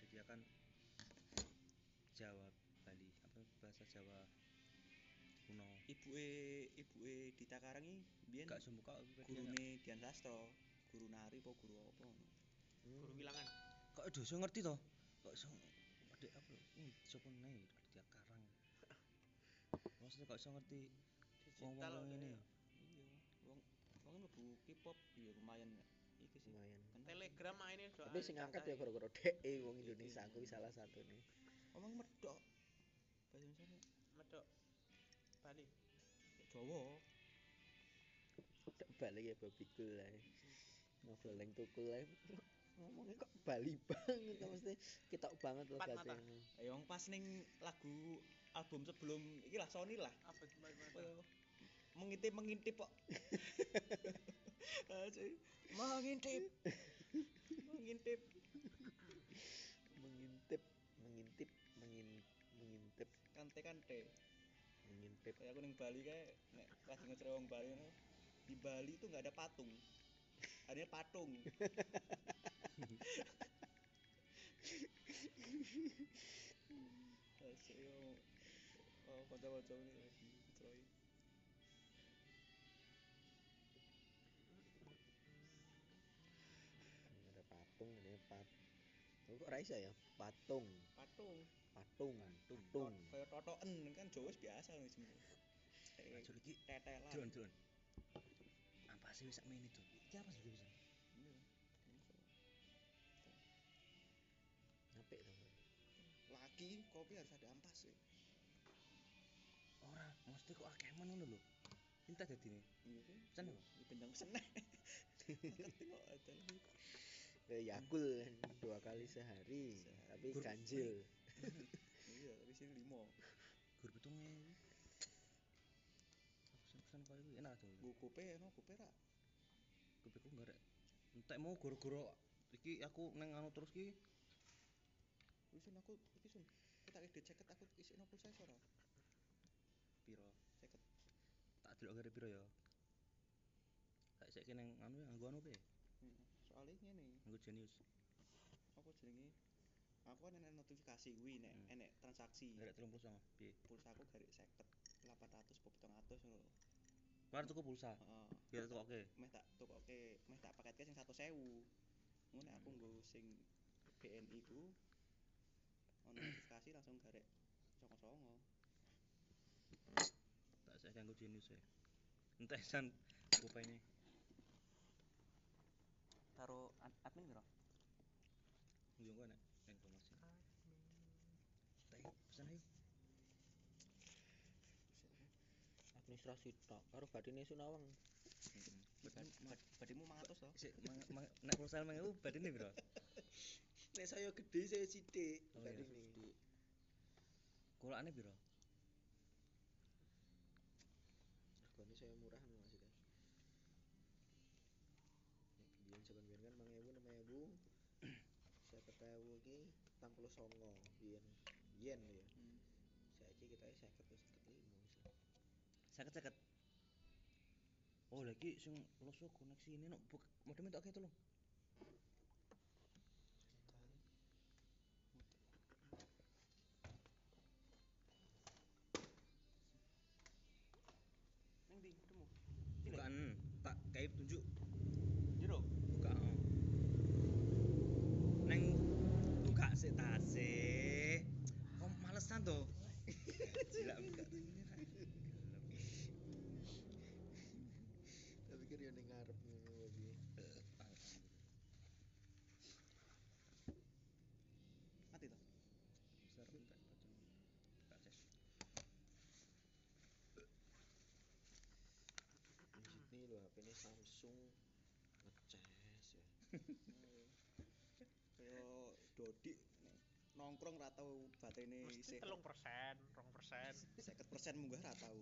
Aditya kan Jawa Bali apa bahasa Jawa kuno. ibuke ibuke di Takarang iki biyen Gak sembuka Wikipedia. gurune Dian Sastro guru nari apa guru apa ngono Guru bilangan. Kok iso ngerti toh? Kok iso Adik apa? Ini sopo nih Aditya Karang. Maksudnya kok iso ngerti Digital wong-wong ya. iya wong wong mlebu K-pop ya lumayan iki sih lumayan. Telegram mainin doa. tapi sing ngangkat ya gara-gara dhek wong Indonesia kuwi salah satu nih omong medok bahasa Indonesia Medok. Bali. Jawa balik ya babi kul lah ngobrol yang tukul lah ngomongnya kok Bali banget mesti ketok banget loh batin Ayo pas ning lagu album sebelum iki lah Sony lah. apa mengintip mengintip kok. Ah, mengintip. mengintip. mengintip mengintip mengin mengintip Kante kante. Mengintip Kayak aku ning Bali kayak nek lagi ngecer wong Bali ngono. Di Bali itu nggak ada patung. Adanya patung. Asik yo. Oh, kanca-kanca ini lagi Troy. ada patung ada pat kok Raisa ya patung Patung. Patung Tot- patung Kayak totoken kan Jawa biasa wis sebenarnya. Kayak Jol iki tetelan. Dron, dron. Apa sih sak main itu? Iki apa sih bisa? Apik to Lagi kopi harus ada ampas sih. Ora, mesti kok akeh men ngono lho. Entah dadi ne. Iya sih. Pesen lho. Di bendang seneh. Ngerti kok ada. Eh, Yakul dua kali sehari tapi ganjil Iya, tapi sini limo. Gur pitunge. Pesan-pesan kaya kuwi enak to. Gue kope no kope ra. Kupiku enggak rek. Entek mau goro-goro iki aku neng anu terus ki Wis sun aku iki sun. Kita ide ceket aku isi no pulsa ora. piro? Ceket. Tak delok kare piro ya. Tak saiki neng anu ya nganggo anu pe. Soalnya ngene, nganggo Genius. apa jenenge? Aku kan enek notifikasi kuwi nek Hmm. enek transaksi. Ngerek 39 piye? Pulsa aku garik 50, 800 apa 700 ngono lho. Keluar tuku pulsa. Heeh. Biar tukoke. meh tak tukoke meh tak paketke sing 100.000 ngono aku nggo sing BNI ku ono notifikasi langsung garek songo-songo Tak saiki nganggo Genius ya. Entek san kupene. karo admin piro Yo kok nek. Tak pesan ayo. administrasi tok karo badine Sunawang badimu 100 to Sik nek pulsa 1000 badine piro? nek saya gede saya sithik Oh iya, badine. Kulakane piro? regane saya murah nih maksudnya Nek biyen zaman biyen kan 5000 6000 saya ketahui iki 69 biyen yen ya Hmm. saiki kita 50 ke 55 bisa Seket seket. Oh lagi sing loso koneksi ini no buk modemnya tak kayak tolong. Neng ndi ketemu? Bukan tak kayak tunjuk Jero. buka. Neng buka sih tase. Kok malesan tuh? Gila buka tuh ini. Ra. Gelem. tapi pikir yo ning ngarep ngono piye Eh, alhamdulillah. Mati to. Besar entek bacaan. Buka ces. Sini lho HP ini Samsung ngecas ya Kaya Dodi nongkrong ra tau batene mesti isih telung persen rong persen 50% munggah ra tau.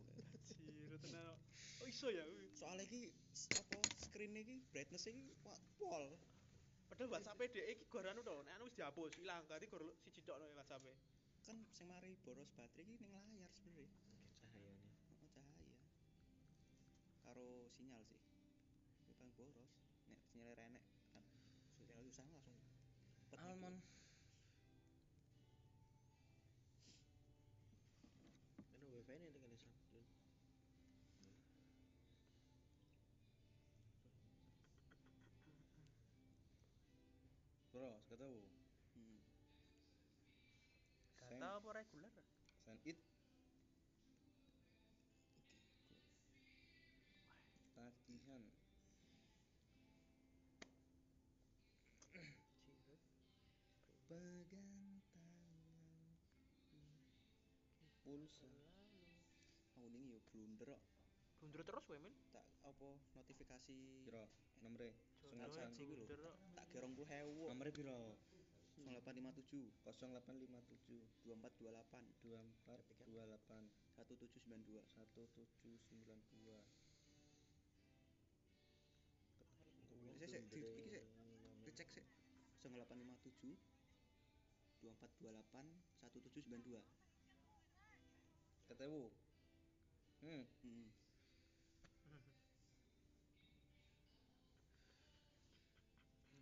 Jiro tenan oh iso ya. Soalnya iki apa screen iki brightness iki pol. padahal WhatsApp dhek iki gor anu to nek anu wis dihapus ilang berarti gor siji tok no WhatsApp e Kan sing mari boros baterai iki ning layar sebenarnya. Karo sinyal sih. Itu paling boros. Nek sinyal renek kan sinyal susah langsung kan wifi ini dengan Bro, sekat tahu. Hmm. Data apa reguler Send it. Pegang tangan. Pulsa. Aku ning yo blunder kok. Bundur terus kowe min. tak apa notifikasi Piro? Nomere? Saksi kuwi lho. tak kira 20.000 Nomere piro? 0857 0857 2428 2428 1792 1792 Sik, sik, di- iki sik. dicek sih 0857 2428 1792 Ketemu. Hmm, hmm.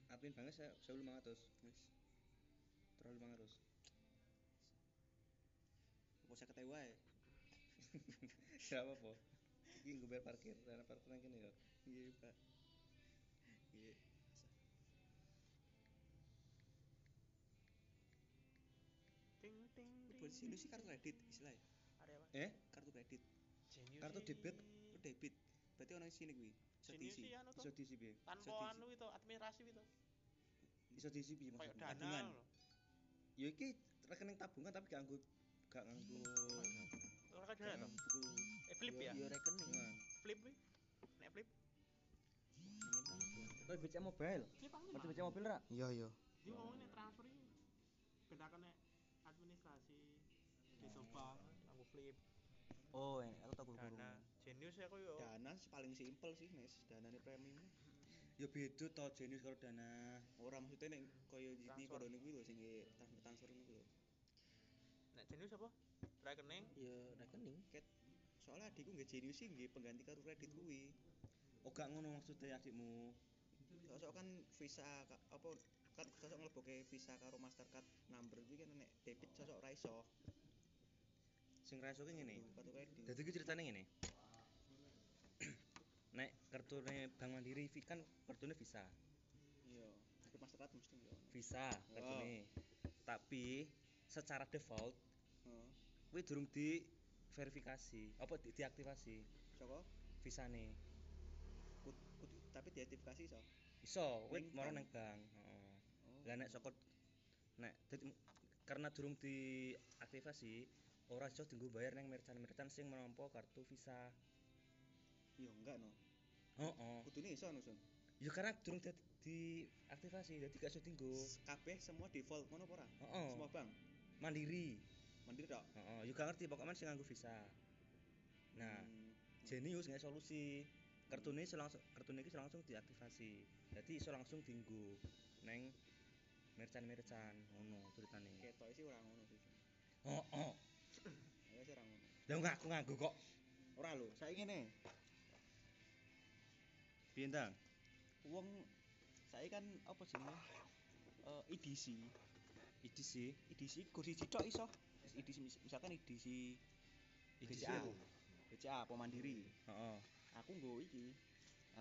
admin banget saya 1500. wis Terlalu 500. apa saya ketawa ya apa-apa. Iki nggo bayar parkir, dana parkir nang kene ya. iya pak buat sini sih kartu kredit istilahnya? Eh, kartu kredit Genius Kartu sih. debit? oh debit berarti orang sini gue Genius sih setisi anu iso diisi piye? Tanpa anu itu administrasi itu. Iso diisi piye Kayak maksudnya? dana. tabungan. Ya iki rekening tabungan tapi gak nganggo gak nganggo Ora kan nganggo buku Eh flip ya? Yo rekening. tabungan. Flip kuwi. Nek flip. ya Kowe BCA mobile. Flip aku Ngerti BCA mobil ra? Iya iya. Dia ngomongin transfer ini bedakan nek administrasi dicoba aku flip. Oh, eh, aku tak guru-guru. dana. Genius ya aku yo. Dana paling simpel sih nes. Dana premium. Ya beda to jenis karo dana. orang maksudnya nek kaya Transfer. pada niku lho sing transfer transfer niku lho nek genius apa? Rekening? Yo rekening. soalnya adikku nggak jenius sih nggak pengganti kartu kredit kuwi. Oh gak ngono maksudnya adikmu. sosok kan visa apa kan sosok nglebokke visa karo mastercard number kuwi kan nek debit sosok ora iso Sing ra iso ki ngene. Dadi iki ceritane ngene. Nek kartune Bank Mandiri kan kartune Visa. iya mastercard mesti yo Visa kartune. Tapi secara default heeh kuwi durung di verifikasi, apa di diaktifasi saka visane. kut, tapi diidentifikasi iso Iso, kuwi moro nang bank, heeh. oh Lah nek saka nek karena durung diaktifasi ora iso dienggo bayar nang merchant-merchant sing menampa kartu Visa. iya enggak no Heeh. kudune iso no Sun Ya karena durung di diaktifasi, dadi gak iso dienggo. kabeh semua default ngono apa ora Heeh. semua bank Mandiri. mandiri tok Heeh, yo gak ngerti pokoknya sing nganggo Visa. Nah, Hmm. Genius nggak solusi. Kartune iso langsung kartune iki iso langsung diaktifasi. Dadi iso langsung dienggo neng merchant-merchant ngono ceritane. ketok sih ora ngono sih Sun. Heeh. Lah aku nganggo kok. ora lho saiki ngene. Piye ndang? wong saiki kan apa jenenge? Eh Iki sih. EDC kursi tok iso. EDC mis- misalkan EDC Iki BCA BCA apa mandiri? Heeh. aku nggo iki.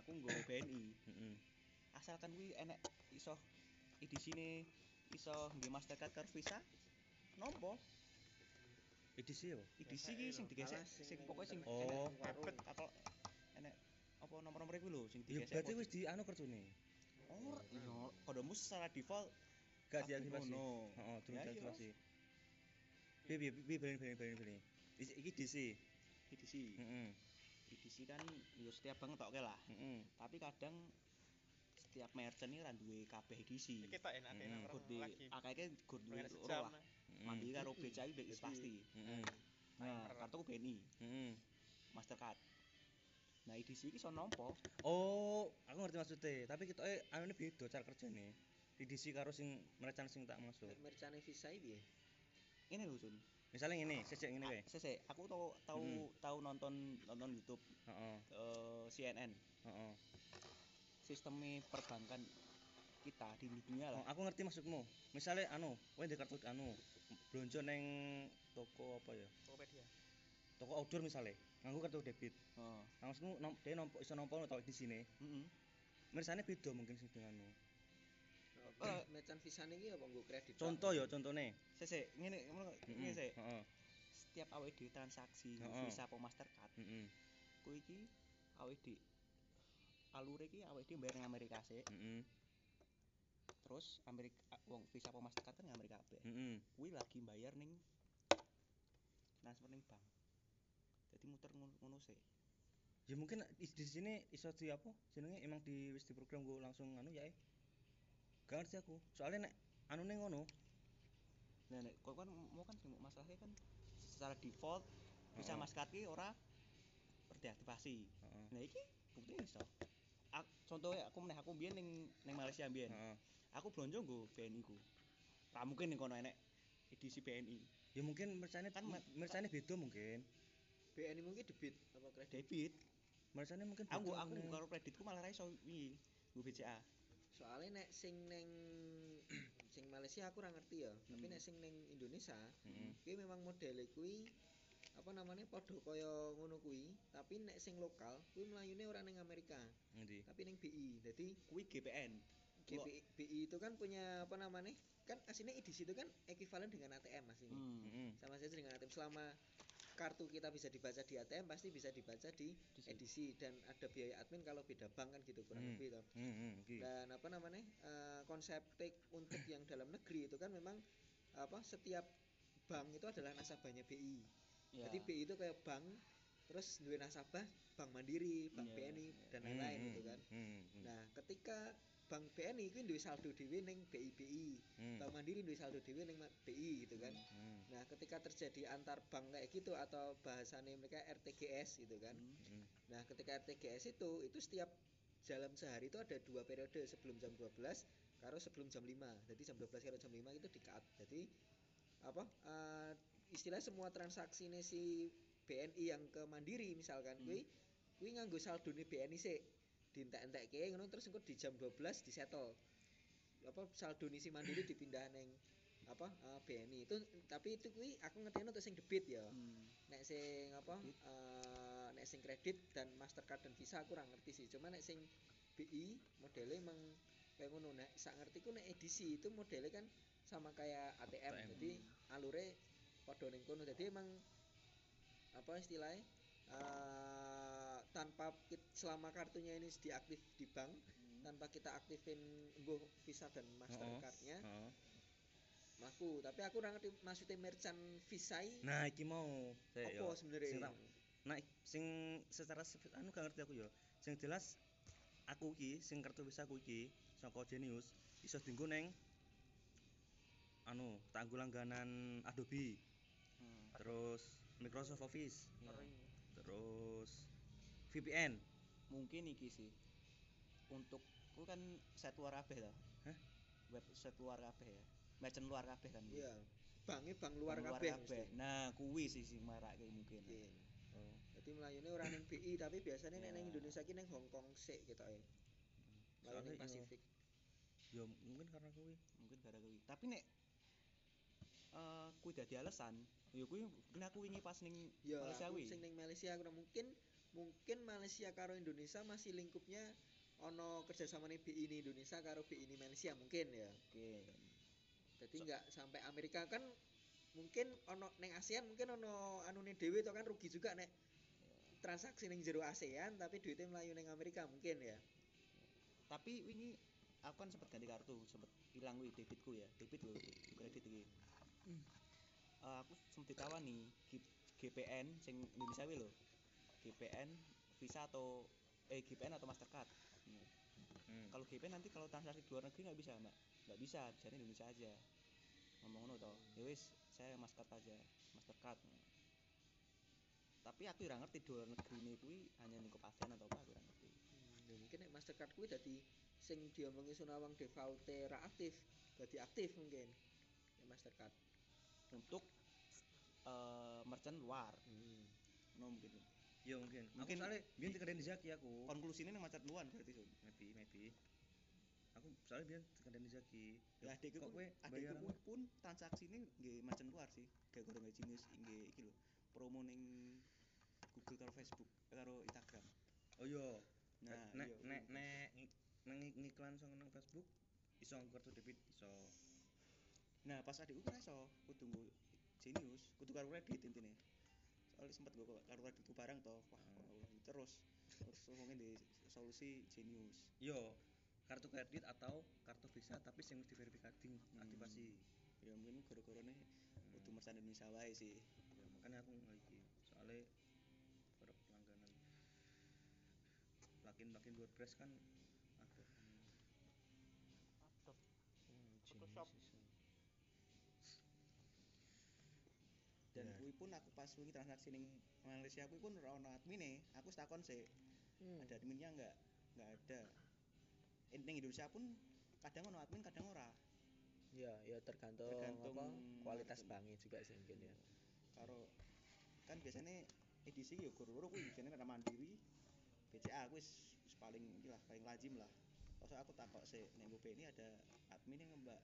Aku nggo BNI Heeh. asalkan kuwi enek iso EDC ne iso nggih Mastercard karo Visa nompo Sih yo. EDC Biasa ki lho, sing digesek Alas, sing pokoknya sing Oh. debit akal enek apa nomor-nomor iku lho sing Ya digesek berarti wis di anu kartune. oh iya kodomu secara default Gak diaktifasi. Heeh, durung Ya, iya. diaktifasi. Piye piye piye balen balen balen balen. Iki DC. EDC Heeh. EDC kan yo setiap bank tokke lah Heeh. tapi kadang setiap merchant ini ra duwe kabeh edisi. kita enak Mm, enak Gur orang di lagi akeh kur duwe lah. Mandiri karo BCA iki wis pasti. Heeh. Nah, Timer. kartuku BNI, Heeh. Mastercard. Nah, edisi iki iso nampa. Oh, aku ngerti maksudnya. Tapi kita eh anu ini beda cara kerjanya. Di DC karo sing merchant sing tak masuk. Nek merchane Visa iki piye? Ini lho, Sun. Misalnya ngene, sejak ngene kae. Ah, Sese, aku tau tau Hmm. tau nonton nonton YouTube Heeh, eh, CNN. heeh. Sistemnya perbankan kita di dunia Oh, lah. aku ngerti maksudmu. Misalnya anu, kowe ndek kartu anu, blonjo neng toko apa ya? Tokopedia Toko outdoor misalnya, nganggo kartu debit. Heeh. Langsung nom, dia nompo iso nompo tau di sini. Heeh. Mirsane beda mungkin sing denganmu. Eh. merchant Visa niki apa nggo kredit? Contoh ya, contone. Sese, ngene ngene sik. Heeh. Setiap awake dhewe transaksi Heeh. Visa apa Mastercard, Heeh. kuwi iki awake dhewe alure iki awake dhewe bayar Amerika sik. Heeh. Terus Amerika wong Visa apa Mastercard kan Amerika kabeh. Heeh. kuwi lagi bayar ning transfer ning bank. Jadi muter ngono sih. ya mungkin di, di sini iso di apa jenenge emang di wis di program gue langsung anu ya eh. gak ngerti aku soalnya nek anu ning ngono nah nek kau kan mau kan sing masalahnya kan secara default bisa Heeh. maskat ki ora berdeaktivasi heeh nah iki bukti iso contohnya aku meneh aku biyen ning ning Malaysia biyen heeh aku blonjo nggo BNI ku. Ra mungkin ning kono enek edisi BNI ya mungkin mercane Kan- mercane beda mungkin. BNI mungkin debit apa kredit? Debit. Mercane mungkin aku aku karo kreditku malah ra iso wingi nggo BCA soalnya nek sing neng sing Malaysia aku ora ngerti ya tapi Hmm. nek sing neng Indonesia Heeh. kuwi memang modele kuwi apa namanya podo kaya ngono kuwi tapi nek sing lokal kuwi melayune ora neng Amerika ngendi? tapi neng BI jadi kuwi GPN GPI BI itu kan punya apa namanya kan aslinya edisi itu kan ekuivalen dengan ATM mas ini hmm. sama saja dengan ATM selama kartu kita bisa dibaca di ATM pasti bisa dibaca di Edisi. edisi dan ada biaya admin kalau beda bank kan gitu kurang Hmm. lebih toh. heeh iki dan apa namanya eh, konsep take untuk yang dalam negeri itu kan memang apa setiap bank itu adalah nasabahnya BI Ya. jadi BI itu kayak bank terus duwe nasabah bank mandiri bank Iya, BNI iya. dan lain-lain Hmm, gitu kan heeh nah ketika bank BNI itu duwe saldo dhewe ning BI BI Hmm. bank mandiri duwe saldo dhewe ning BI gitu kan heeh nah ketika terjadi antar bank kayak gitu atau bahasannya mereka RTGS gitu kan Hmm. Nah, ketika RTGS itu itu setiap dalam sehari itu ada dua periode sebelum jam 12 karo sebelum jam 5. Jadi jam 12 karo jam 5 itu di-cut. Jadi apa? eh, istilah semua transaksi ini si BNI yang ke Mandiri misalkan Hmm. kuwi kuwi nganggo saldone BNI sik dientek-entekke ngono terus engko di jam 12 disettle. Apa saldone si Mandiri dipindah neng apa eh, BNI itu tapi itu kuwi aku ngerti untuk sing debit ya. Hmm. nek sing apa eh, nek sing kredit dan Mastercard dan Visa aku kurang ngerti sih. Cuma nek sing BI modelnya emang kayak ngono. Nek sak ngertiku nek edisi itu modelnya kan sama kayak ATM, ATM. jadi alure padha ning kono. Jadi emang apa istilahnya eh, tanpa selama kartunya ini diaktif di bank tanpa kita aktifin nggo Visa dan Mastercardnya heeh mlaku tapi aku ora ngerti maksudnya merchant Visa i. Nah iki mau. Apa sing sebenarnya? Tak Nah, sing secara anu gak ngerti aku ya. Sing jelas aku iki sing kartu Visa aku iki saka Genius iso dienggo neng anu tangguh langganan Adobe, Hmm. terus Microsoft Office, Ya. terus VPN. mungkin iki sih untuk ku kan set luar kabeh Hah? web set luar kabeh ya merchant luar kabeh kan Iya. Banknya bank luar kabeh nah kuwi sih sing marake mungkin Mungkin. Oh. Jadi melayune ora ning BI tapi biasanya nek Ya. ning Indonesia ki ning Hong Kong sik gitu ya. Melayune iya. Pasifik. Ya mungkin karena kuwi. mungkin gara kuwi tapi nek eh kuwi dadi alasan ya kuwi mungkin aku wingi pas ning Ya, Malaysia aku kuwi sing ning Malaysia aku mungkin mungkin Malaysia karo Indonesia masih lingkupnya ono kerjasama nih BI ini Indonesia karo BI ini Malaysia mungkin ya. oke. Jadi nggak sampai Amerika. Kan mungkin ono neng ASEAN mungkin ono anune dhewe to kan rugi juga nek transaksi ning jero ASEAN tapi duitnya melayu neng Amerika mungkin ya. tapi wingi aku kan sempet ganti kartu sempet hilang kuwi debitku ya. Debit lho kredit iki. Eh, aku sempet ditawani G- GPN sing Indonesia kuwi lho GPN Visa atau eh GPN atau Mastercard Hmm. Hmm. kalau GPN nanti kalau transaksi di luar negeri nggak bisa mbak nggak bisa bisa di Indonesia aja ngomong ngono toh ya wis saya Mastercard aja Mastercard tapi aku ora ngerti di luar negeri ini kuwi hanya lingkup ASEAN atau apa aku ora ngerti Hmm, ya mungkin nek Mastercard kuwi dadi sing diomongi Sunawang default ra aktif, dadi aktif mungkin. Ya Mastercard. untuk eh merchant luar Hmm. no mungkin Ya mungkin. Aku Mungkin- soalnya biyen dikandani Zaki aku. konklusinya nih merchant luar berarti Sun. Maybe, maybe. Aku soalnya biyen dikandani Zaki. ya adikku kok kowe adikku pun, pun transaksi ini nggih merchant luar sih gara nggak jenis nggih iki lho promo ning Google karo Facebook eh, karo Instagram Oh iya. nah nek iya, nek kuwi. nek ngiklan sing nang Facebook iso kartu debit iso. Nah, pas adikku kan iso kudu nggo Genius, kudu karo kredit intine. Soalnya sempet nggo karo kredit ku barang toh. Wah, terus terus ngomongin di solusi Genius. Yo, kartu kredit atau kartu Visa tapi sing diverifikasi aktivasi. Ya mungkin gara-gara nih kudu merchant Indonesia wae sih. Ya, makanya aku iki. Soalnya para pelangganan. plugin-plugin WordPress kan ada Hmm, Photoshop. genius iso. Dan Bener. kuwi pun aku pas wingi transaksi ning Malaysia kuwi pun ora ono admine aku takon sih Hmm. ada adminnya enggak enggak ada. Eh, ning Indonesia pun kadang ono admin kadang ora. Ya, ya tergantung, Tergantung apa kualitas banknya juga sih mungkin ya. karo kan biasanya edisi yo guru-guru kuwi biasanya ada mandiri BCA kuwi wis paling lah paling lazim lah. Terus aku takok sih ning ini ada admin yang mbak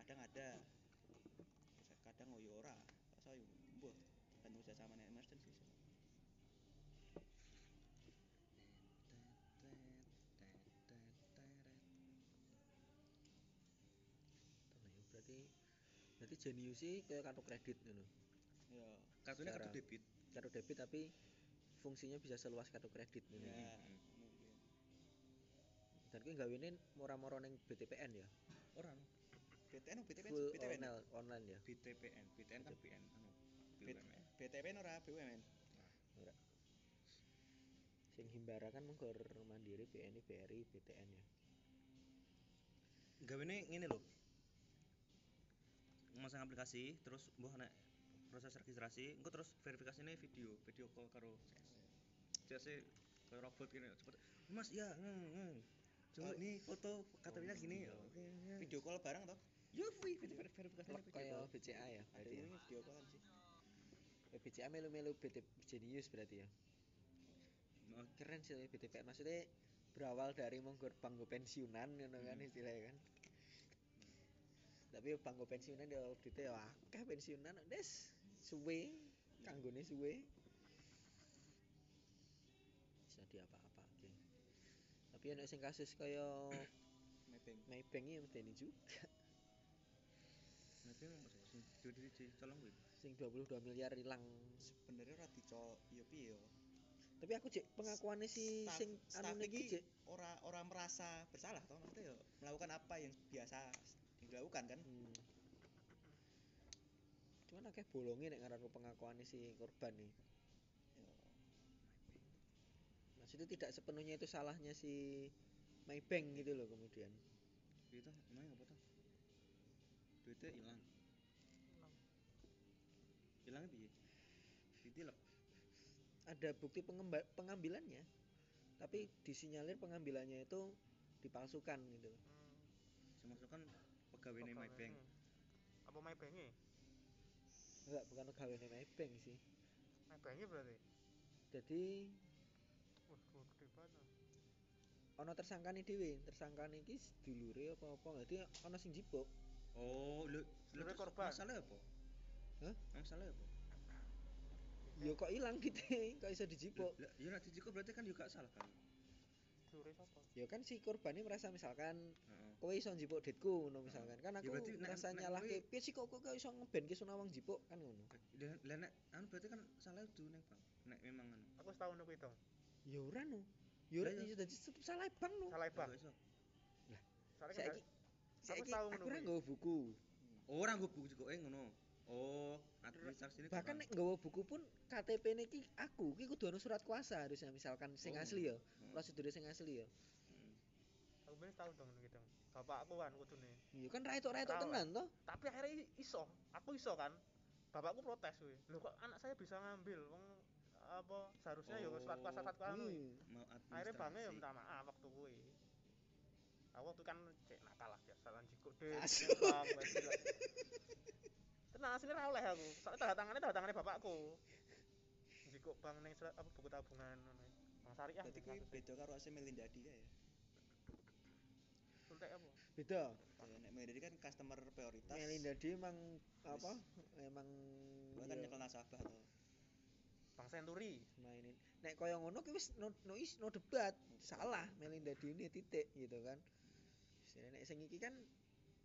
kadang ada. Kadang oh yo ora Terus yo mbuh tergantung kerja sama nek Mas dan sih Nah, ya berarti berarti jenius sih kayak kartu kredit ngono. yo kartunya kartu Secara- debit Kartu debit tapi fungsinya bisa seluas kartu kredit ngono. ya mungkin Dan kuwi gawene mora-mora ning BTPN ya. orang BTN BTPN Full BTPN online, online ya. BTPN BTN kan BN anu BUMN BTPN ora BUMN Sing Himbara kan menggur Mandiri, BNI, BRI, BTN ya. gawene ngene lho masang aplikasi terus mbuh nek proses registrasi engko terus verifikasine video video call karo jase kayak robot gini cepet mas ya ngeng ngeng coba Oh. ini foto KTP-nya gini iya. ya. video call bareng toh ya free video verifikasinya Klub video kayak call BCA ya ada ya. ini video callan sih BCA melu-melu BT Jenius berarti ya. Oh, Keren sih BTPN maksudnya berawal dari monggo bangku pensiunan ngono kan Hmm. istilahnya kan. Tapi bangku pensiunan ya audite ya akeh pensiunan des suwe kanggone suwe. Bisa diapa-apa oke. Tapi ana sing kasus kaya mapping Maybank ya medeni juga nanti mau sing dua di colong kuwi sing 22 miliar hilang. sebenarnya ora dicol yo piye yo Tapi aku cek pengakuannya si Staff- sing anu iki cek ora ora merasa bersalah toh maksudnya yo melakukan apa yang biasa dilakukan kan Hmm. Cuman akeh bolongnya nek ngaran pengakuannya si korban nih. Yo, Maksudnya tidak sepenuhnya itu salahnya si Maybank gitu loh kemudian. itu emangnya apa tuh duitnya hilang hilangnya piye ditilep Ada bukti pengemba- pengambilannya. Tapi disinyalir pengambilannya itu dipalsukan gitu loh. Hmm, termasuk kan pegawai nih Maybank ini. Apa Maybank-nya? Enggak, bukan pegawai Maybank sih. Maybank-nya berarti. Jadi Wah, gede banget. ono tersangkane dhewe, tersangkane iki dulure apa-apa. Dadi ono sing jipuk. oh lu lu korban. masalahnya apa Hah? masalahnya apa Ya kok ilang gitu, kok iso dijipuk. lah ya nanti jiko berarti kan juga salah kan Dure sapa? Ya kan si korbannya merasa misalkan Heeh. kowe iso njipuk detku ngono misalkan. Kan Ya aku berarti nek- merasa nek nyalahke kowe- piye sih kok kok kok iso ngebenke Sunawang jipuk kan ngono. Lah lah nek anu berarti kan salah itu neng bang nek memang anu Aku setahun niku itu. Ya ora no. Ya ora Lah, ya dadi tetep salah bang no. Salah bang. Gak iso. Soalnya kan Saiki saiki aku ngono ora kuwi. nggawa buku. orang gue buku juga eh ngono oh administrasi ini Bahkan nek nggawa buku pun KTP niki aku ki kudu ono surat kuasa harusnya misalkan sing Oh. asli ya. Hmm. Prosedure sing asli ya. aku bener setahun dong niku dong. Bapakku kan kudune. Ya kan ra etok ra etok Ora, tenan toh. Tapi akhirnya iso. Aku iso kan. Bapakku protes kuwi. Loh kok anak saya bisa ngambil wong apa seharusnya ya surat kuasa surat kuasa. Hmm. mau Akhirnya bangnya ya minta maaf waktu kuwi. Aku waktu kan cek nakal lah biasa lan jikuk deh. Tenang aslinya ra oleh aku. Soalnya tanda tangannya tanda tangannya bapakku. Jikuk bang ning surat apa buku tabungan ngono. Bang Syariah. berarti kuwi beda karo ase Melindadi ya Sultek apa? Beda. Ya, nek Melindadi kan customer prioritas Melinda D emang apa? Emang kan nyekel nasabah toh Bang Senturi. mainin. Nek kaya ngono ki wis no, no is no debat. Salah Melinda D ini titik gitu kan. Nek sing iki kan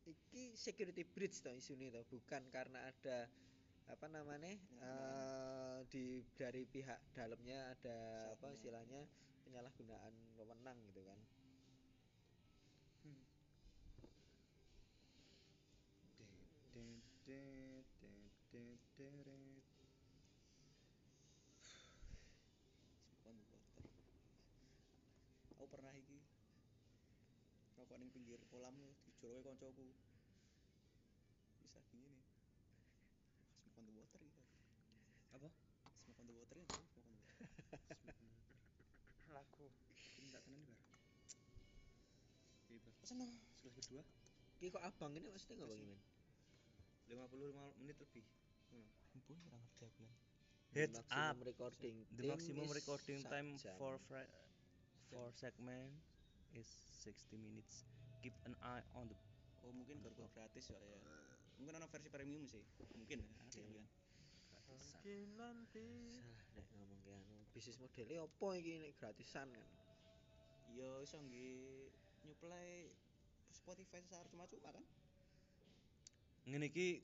iki security breach toh isune toh, bukan karena ada apa namanya eh di dari pihak dalamnya ada apa Satnya. istilahnya penyalahgunaan wewenang gitu kan. Det, det, det, det, det, det. Bukan bukan. Aku kok ning pinggir kolam dijoroke koncoku bisa gini smoke on the water gitu Apa? smoke on the water ya smoke on the water lagu Ini tak tenan bar. Bar. pesan dong Sekelas kedua Ki kok abang ini maksudnya nggak bagaimana? 55 menit lebih. Ampun ora ngerti aku kan Heads maximum up. recording The time maximum recording time jam. for fra- for segment is 60 minutes. Keep an eye on the oh mungkin gara gratis ya ya. Mungkin ada versi premium sih. Mungkin ya nanti Iya. kan mungkin nanti. Salah nek ngomong ke anu. Bisnis modelnya apa iki nek? Gratisan kan? Iya iso nggih nyuplai Spotify secara cuma-cuma kan? Ngene iki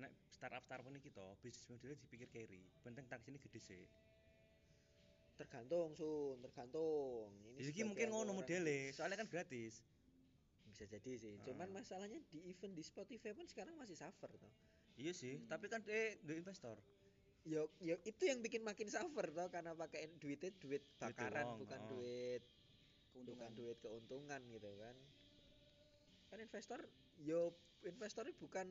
nek startup startup ini kita bisnis modelnya dipikir carry penting tak sini gede sih. Tergantung sun tergantung. Ini mungkin ngono modelnya soalnya kan gratis bisa jadi sih cuman Ah. masalahnya di event di Spotify pun sekarang masih suffer toh iya sih Hmm. tapi kan eh the investor yo yo itu yang bikin makin suffer toh karena pakai duitnya duit bakaran doang, bukan oh. duit keuntungan bukan duit keuntungan gitu kan kan investor yo investornya bukan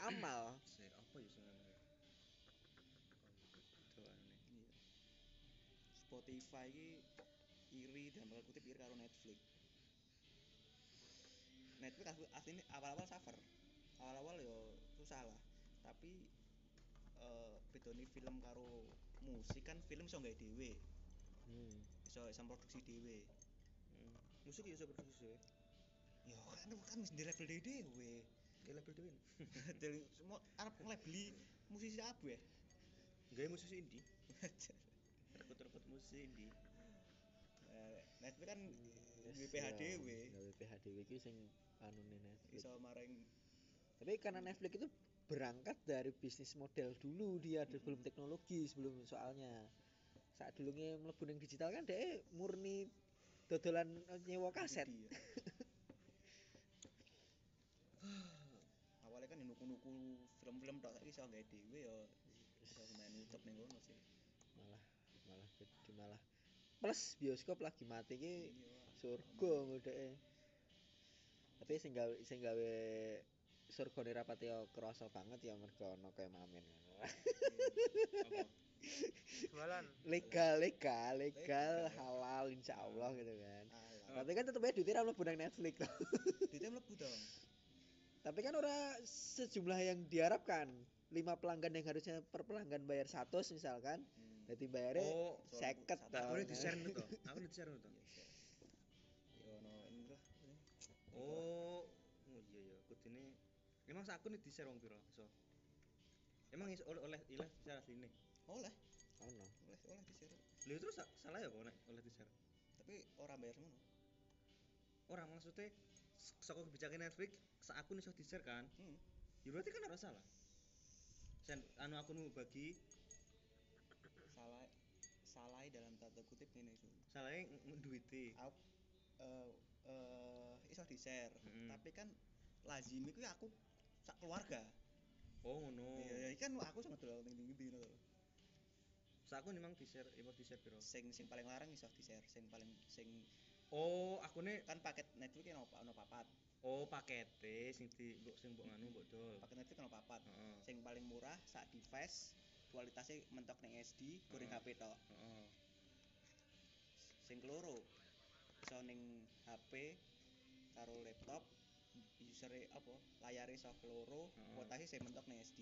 amal sih apa ya sebenarnya. Iya. Spotify iki iri dalam tanda kutip iri karo Netflix. Netflix asli, aslinya awal-awal suffer. Awal-awal yo susah lah. Tapi eh bedone film karo musik kan film iso gawe dhewe, hmm. iso iso produksi dhewe. Hmm. musik ya bisa produksi ya Yo kan kan wis di label dhewe. kayak label dewe Dari semua arep ngelabeli musisi kabeh. gaya musisi indie rekrut-rekrut musisi indie Eh, Netflix kan Yes, WPH ya, dhewe. gawe PH dhewe iki sing anune Netflix. Iso maring. Tapi karena Netflix itu berangkat dari bisnis model dulu dia ada sebelum teknologi sebelum soalnya. Saat dulunya mlebu ning digital kan dia murni dodolan nyewa kaset. judi ya. awalnya kan nuku-nuku film-film saiki iso gawe dhewe ya. Iso main ucap ning ngono sih. Malah malah jadi malah. Plus bioskop lagi mati ki iya. surga ngedeke. Tapi sing gawe sing gawe surgane yo kerasa banget ya mergo ono kayak mamen jualan. Legal legal legal. halal insya Allah gitu kan. Alah tapi kan tetep aja duitnya ra mlebu nang Netflix toh. duitnya mlebu dong. Tapi kan ora sejumlah yang diharapkan. Lima pelanggan yang harusnya per pelanggan bayar satu misalkan hmm. jadi bayarnya oh seket aku udah di share itu aku udah di share itu oh oh iya ya kudune emang sak akun di share wong piro iso emang iso oleh oleh ilah secara sini oleh. Ono. Oleh oleh di share lho terus sa- salah ya kok nek oleh di share tapi orang bayar semono orang maksudnya saka kebijakan Netflix sak akun iso di share kan? Hmm. ya berarti kan harus salah. Sen anu akunmu bagi salah salah dalam tanda kutip ini itu salahnya duiti aku eh eh iso di share Mm-mm. tapi kan lazim iku aku sak keluarga. Oh ngono. Iya iya kan aku sama dulu ning ning ndi ngono lho. sak akun emang di share emang di share piro? Sing sing paling larang iso di share sing paling sing oh akunnya kan paket Netflix kan ono ono papat. Oh pakete sing di mbok sing mbok nganu mbok dol. Paket Netflix kan ono papat. Heeh. Sing paling murah sak device kualitasnya mentok ning SD goreng Heeh. HP tok. Heeh. Sing keloro iso ning HP karo laptop user apa layare iso keloro Heeh. kualitasnya sing mentok ning SD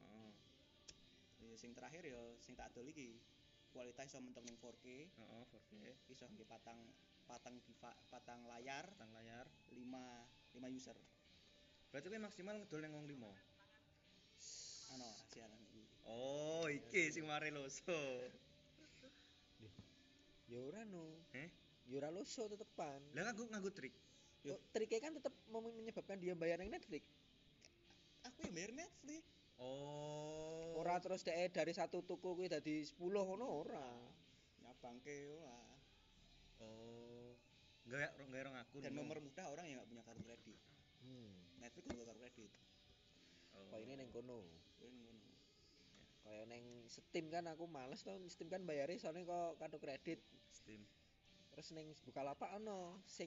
heeh Ya, sing terakhir ya sing tak adol iki kualitas iso mentok ning 4K heeh 4K iso nggih patang patang diva- patang layar tang layar. 5 5 user. Berarti kan maksimal ngedol nang wong 5 ano rahasia lan iki. Oh iki sing mare loso. Ya ora no. Eh? ya ora loso tetepan lah kan gua nganggo trik Oh, triknya kan tetap menyebabkan dia bayar yang Netflix. Aku yang bayar Netflix. Oh. Ora terus deh dari satu tuku kuwi dadi 10 ngono ora? Nyabangke ora. Oh. Enggak enggak orang akun dan no. nomor mudah orang yang nggak punya kartu kredit. Hmm. Netflix juga kartu kredit. Oh. kok ini neng kono? Kuwi ngono kaya neng Steam kan aku males tuh Steam kan bayarnya soalnya kok kartu kredit. Steam. Terus neng Bukalapak ono sing